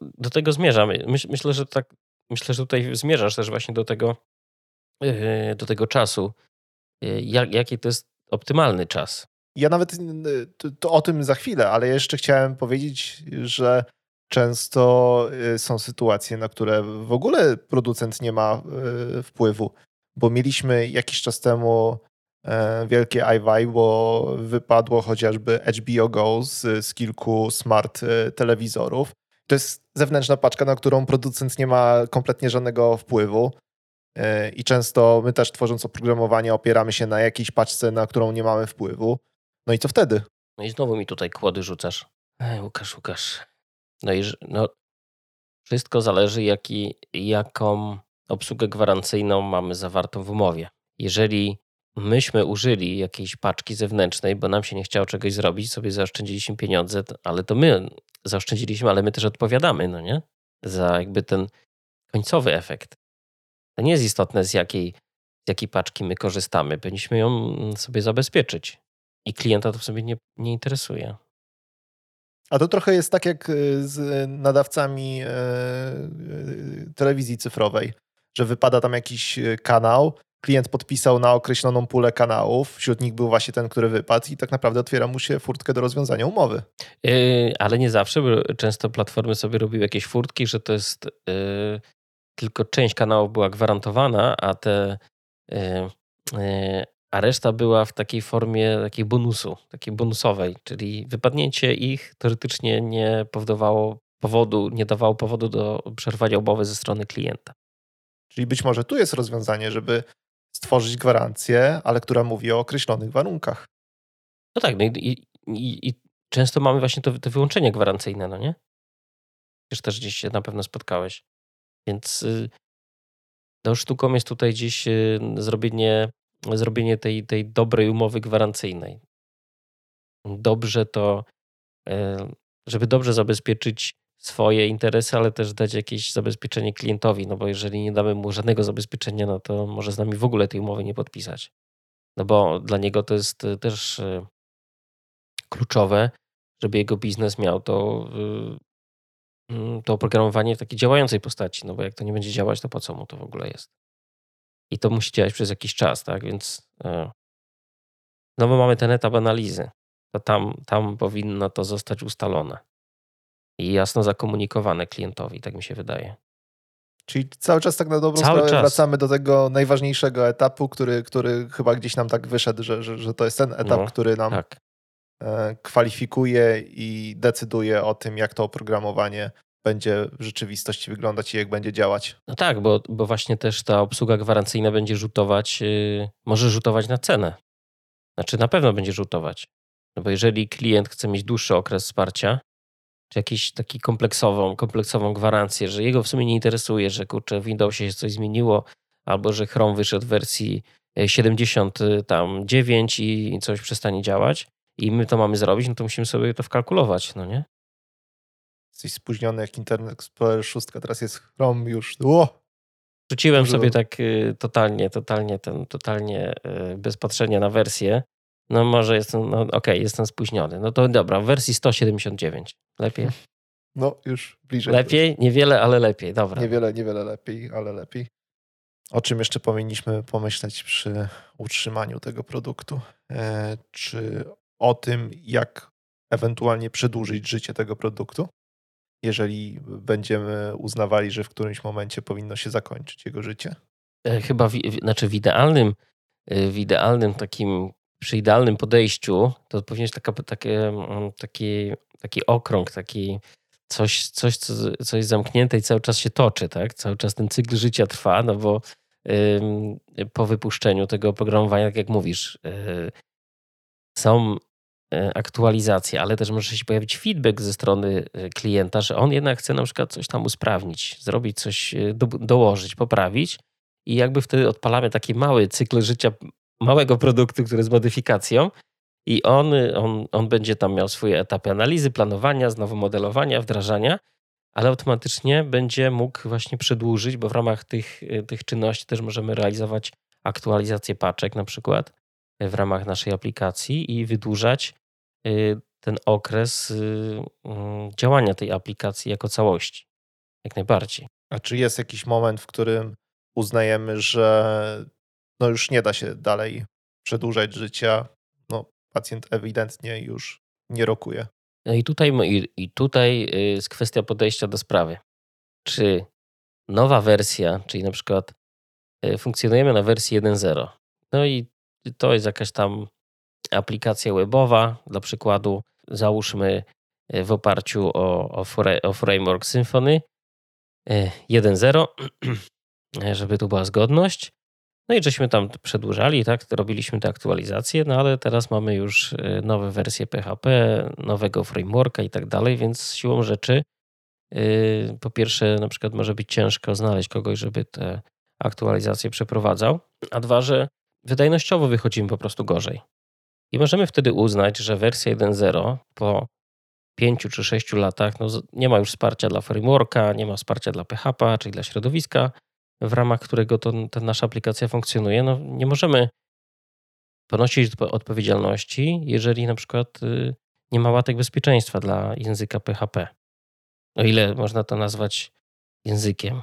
do tego zmierzam. myślę, że tak, myślę, że tutaj zmierzasz też właśnie do tego, do tego czasu. Jak, jaki to jest optymalny czas. Ja nawet y, to, to o tym za chwilę, ale jeszcze chciałem powiedzieć, że często y, są sytuacje, na które w ogóle producent nie ma y, wpływu, bo mieliśmy jakiś czas temu e, wielkie iWi, bo wypadło chociażby HBO Go z, z kilku smart telewizorów To jest zewnętrzna paczka, na którą producent nie ma kompletnie żadnego wpływu. I często my też tworząc oprogramowanie opieramy się na jakiejś paczce, na którą nie mamy wpływu. No i co wtedy? No i znowu mi tutaj kłody rzucasz. Ej, Łukasz, Łukasz. No i no, wszystko zależy, jaki, jaką obsługę gwarancyjną mamy zawartą w umowie. Jeżeli myśmy użyli jakiejś paczki zewnętrznej, bo nam się nie chciało czegoś zrobić, sobie zaoszczędziliśmy pieniądze, ale to my zaoszczędziliśmy, ale my też odpowiadamy, no nie? Za jakby ten końcowy efekt. To nie jest istotne, z jakiej, z jakiej paczki my korzystamy. Powinniśmy ją sobie zabezpieczyć. I klienta to w sobie nie, nie interesuje. A to trochę jest tak jak y, z nadawcami e, y, telewizji cyfrowej, że wypada tam jakiś y, kanał, klient podpisał na określoną pulę kanałów, wśród nich był właśnie ten, który wypadł i tak naprawdę otwiera mu się furtkę do rozwiązania umowy. Yy, ale nie zawsze, bo często platformy sobie robiły jakieś furtki, że to jest yy, tylko część kanałów była gwarantowana, a te yy, a reszta była w takiej formie takiej bonusu, takiej bonusowej, czyli wypadnięcie ich teoretycznie nie powodowało powodu, nie dawało powodu do przerwania umowy ze strony klienta. Czyli być może tu jest rozwiązanie, żeby stworzyć gwarancję, ale która mówi o określonych warunkach. No tak, no i, i, i często mamy właśnie to, to wyłączenie gwarancyjne, no nie? Przecież też gdzieś się na pewno spotkałeś. Więc y, no sztuką jest tutaj gdzieś y, zrobienie, zrobienie tej, tej dobrej umowy gwarancyjnej. Dobrze to, y, żeby dobrze zabezpieczyć swoje interesy, ale też dać jakieś zabezpieczenie klientowi, no bo jeżeli nie damy mu żadnego zabezpieczenia, no to może z nami w ogóle tej umowy nie podpisać. No bo dla niego to jest y, też kluczowe, żeby jego biznes miał to, to oprogramowanie w takiej działającej postaci, no bo jak to nie będzie działać, to po co mu to w ogóle jest? I to musi działać przez jakiś czas, tak? Więc no bo mamy ten etap analizy. To tam, tam powinno to zostać ustalone i jasno zakomunikowane klientowi, tak mi się wydaje. Czyli cały czas tak na dobrą cały sprawę czas. wracamy do tego najważniejszego etapu, który, który chyba gdzieś nam tak wyszedł, że, że, że to jest ten etap, no, który nam tak. E, kwalifikuje i decyduje o tym, jak to oprogramowanie będzie w rzeczywistości wyglądać i jak będzie działać. No tak, bo, bo właśnie też ta obsługa gwarancyjna będzie rzutować, yy, może rzutować na cenę. Znaczy na pewno będzie rzutować. No bo jeżeli klient chce mieć dłuższy okres wsparcia, czy jakiś taki kompleksową, kompleksową gwarancję, że jego w sumie nie interesuje, że kurczę w Windowsie się coś zmieniło, albo że Chrome wyszedł w wersji 79 e, i coś przestanie działać i my to mamy zrobić, no to musimy sobie to wkalkulować, no nie? Jesteś spóźniony jak Internet Explorer 6, teraz jest Chrome już. Ło! Rzuciłem sobie tak e, totalnie, totalnie, ten, totalnie e, bez patrzenia na wersję no może jestem, no okej, okay, jestem spóźniony. No to dobra, w wersji 179. Lepiej? No już bliżej. Lepiej? Niewiele, ale lepiej, dobra. Niewiele, niewiele lepiej, ale lepiej. O czym jeszcze powinniśmy pomyśleć przy utrzymaniu tego produktu? E, czy o tym, jak ewentualnie przedłużyć życie tego produktu, jeżeli będziemy uznawali, że w którymś momencie powinno się zakończyć jego życie? E, chyba, w, znaczy w idealnym, e, w idealnym takim przy idealnym podejściu to powinien taka, takie, mm, taki, taki okrąg, taki coś, coś, co, coś zamknięte i cały czas się toczy, tak? Cały czas ten cykl życia trwa, no bo po wypuszczeniu tego oprogramowania, tak jak mówisz, yy, są y, aktualizacje, ale też może się pojawić feedback ze strony y, klienta, że on jednak chce na przykład coś tam usprawnić, zrobić coś, y, do, dołożyć, poprawić. I jakby wtedy odpalamy taki mały cykl życia małego produktu, który z modyfikacją i on, on, on będzie tam miał swoje etapy analizy, planowania, znowu modelowania, wdrażania, ale automatycznie będzie mógł właśnie przedłużyć, bo w ramach tych, tych czynności też możemy realizować aktualizację paczek na przykład w ramach naszej aplikacji i wydłużać y, ten okres y, mm, działania tej aplikacji jako całości. Jak najbardziej. A czy jest jakiś moment, w którym uznajemy, że no już nie da się dalej przedłużać życia. No, pacjent ewidentnie już nie rokuje. No i tutaj, i, tutaj y, jest kwestia podejścia do sprawy. Czy nowa wersja, czyli na przykład funkcjonujemy na wersji 1.0, no i to jest jakaś tam aplikacja webowa, dla przykładu, załóżmy, e, w oparciu o, o, o framework Symfony 1.0, żeby tu była zgodność. No i żeśmy tam przedłużali, tak, robiliśmy te aktualizacje, no ale teraz mamy już nowe wersje PHP, nowego frameworka i tak dalej, więc siłą rzeczy po pierwsze na przykład może być ciężko znaleźć kogoś, żeby te aktualizacje przeprowadzał, a dwa, że wydajnościowo wychodzimy po prostu gorzej. I możemy wtedy uznać, że wersja 1.0 po 5 czy 6 latach no, nie ma już wsparcia dla frameworka, nie ma wsparcia dla PHP, czyli dla środowiska, w ramach którego to, ta nasza aplikacja funkcjonuje. No, nie możemy ponosić odpowiedzialności, jeżeli na przykład y, nie ma łatek bezpieczeństwa dla języka PHP. O ile można to nazwać językiem,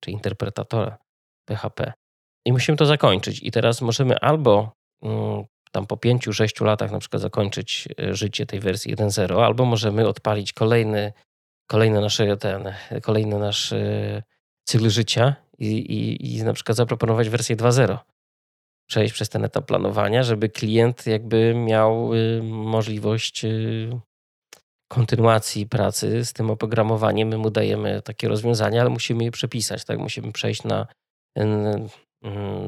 czy interpretatorem PHP. I musimy to zakończyć. I teraz możemy albo mm, tam po 5-6 latach na przykład zakończyć e, życie tej wersji 1.0, albo możemy odpalić kolejny, kolejny, nasze, ten, kolejny nasz cykl życia i, i, i na przykład zaproponować wersję 2.0. Przejść przez ten etap planowania, żeby klient jakby miał y, możliwość y, kontynuacji pracy z tym oprogramowaniem. My mu dajemy takie rozwiązania, ale musimy je przepisać. Tak? Musimy przejść na,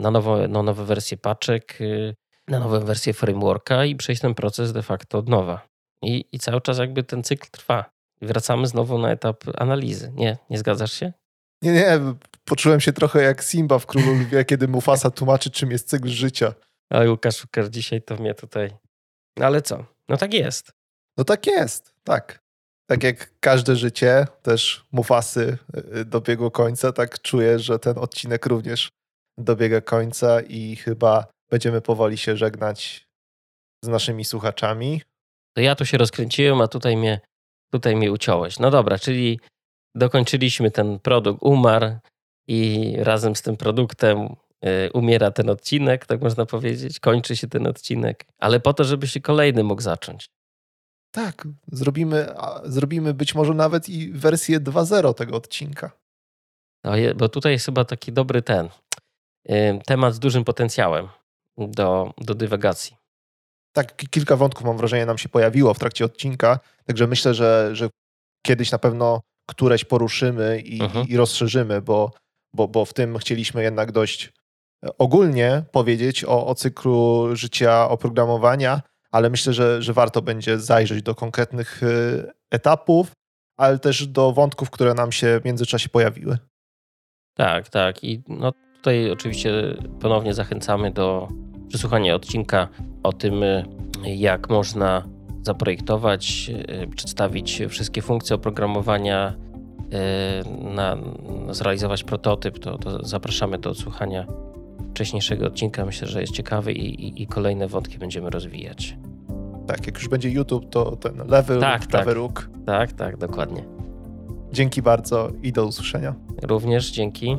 na, nowo, na nowe wersje paczek, y, na nową wersję frameworka i przejść ten proces de facto od nowa. I, I cały czas jakby ten cykl trwa. Wracamy znowu na etap analizy. Nie, nie zgadzasz się? Nie, nie, poczułem się trochę jak Simba w Królu Lwie, kiedy Mufasa tłumaczy, czym jest cykl życia. Oj, Łukasz, Łukasz, dzisiaj to mnie tutaj... No ale co? No tak jest. No tak jest, tak. Tak jak każde życie, też Mufasy y, y, dobiegło końca, tak czuję, że ten odcinek również dobiega końca i chyba będziemy powoli się żegnać z naszymi słuchaczami. To ja tu się rozkręciłem, a tutaj mnie, tutaj mnie uciąłeś. No dobra, czyli dokończyliśmy ten produkt, umarł i razem z tym produktem y, umiera ten odcinek, tak można powiedzieć, kończy się ten odcinek, ale po to, żeby się kolejny mógł zacząć. Tak, zrobimy, zrobimy być może nawet i wersję 2.0 tego odcinka. No, bo tutaj jest chyba taki dobry ten temat z dużym potencjałem do, do dywagacji. Tak, kilka wątków mam wrażenie nam się pojawiło w trakcie odcinka, także myślę, że, że kiedyś na pewno któreś poruszymy i, mhm. i rozszerzymy, bo, bo, bo w tym chcieliśmy jednak dość ogólnie powiedzieć o, o cyklu życia oprogramowania, ale myślę, że, że warto będzie zajrzeć do konkretnych y, etapów, ale też do wątków, które nam się w międzyczasie pojawiły. Tak, tak. I no, tutaj oczywiście ponownie zachęcamy do przesłuchania odcinka o tym, y, jak można zaprojektować, y, przedstawić wszystkie funkcje oprogramowania, na, zrealizować prototyp, to, to zapraszamy do odsłuchania wcześniejszego odcinka. Myślę, że jest ciekawy i, i, i, kolejne wątki będziemy rozwijać. Tak, jak już będzie YouTube, to ten lewy tak, róg, prawy tak. róg. Tak, tak, dokładnie. Dzięki bardzo i do usłyszenia. Również dzięki.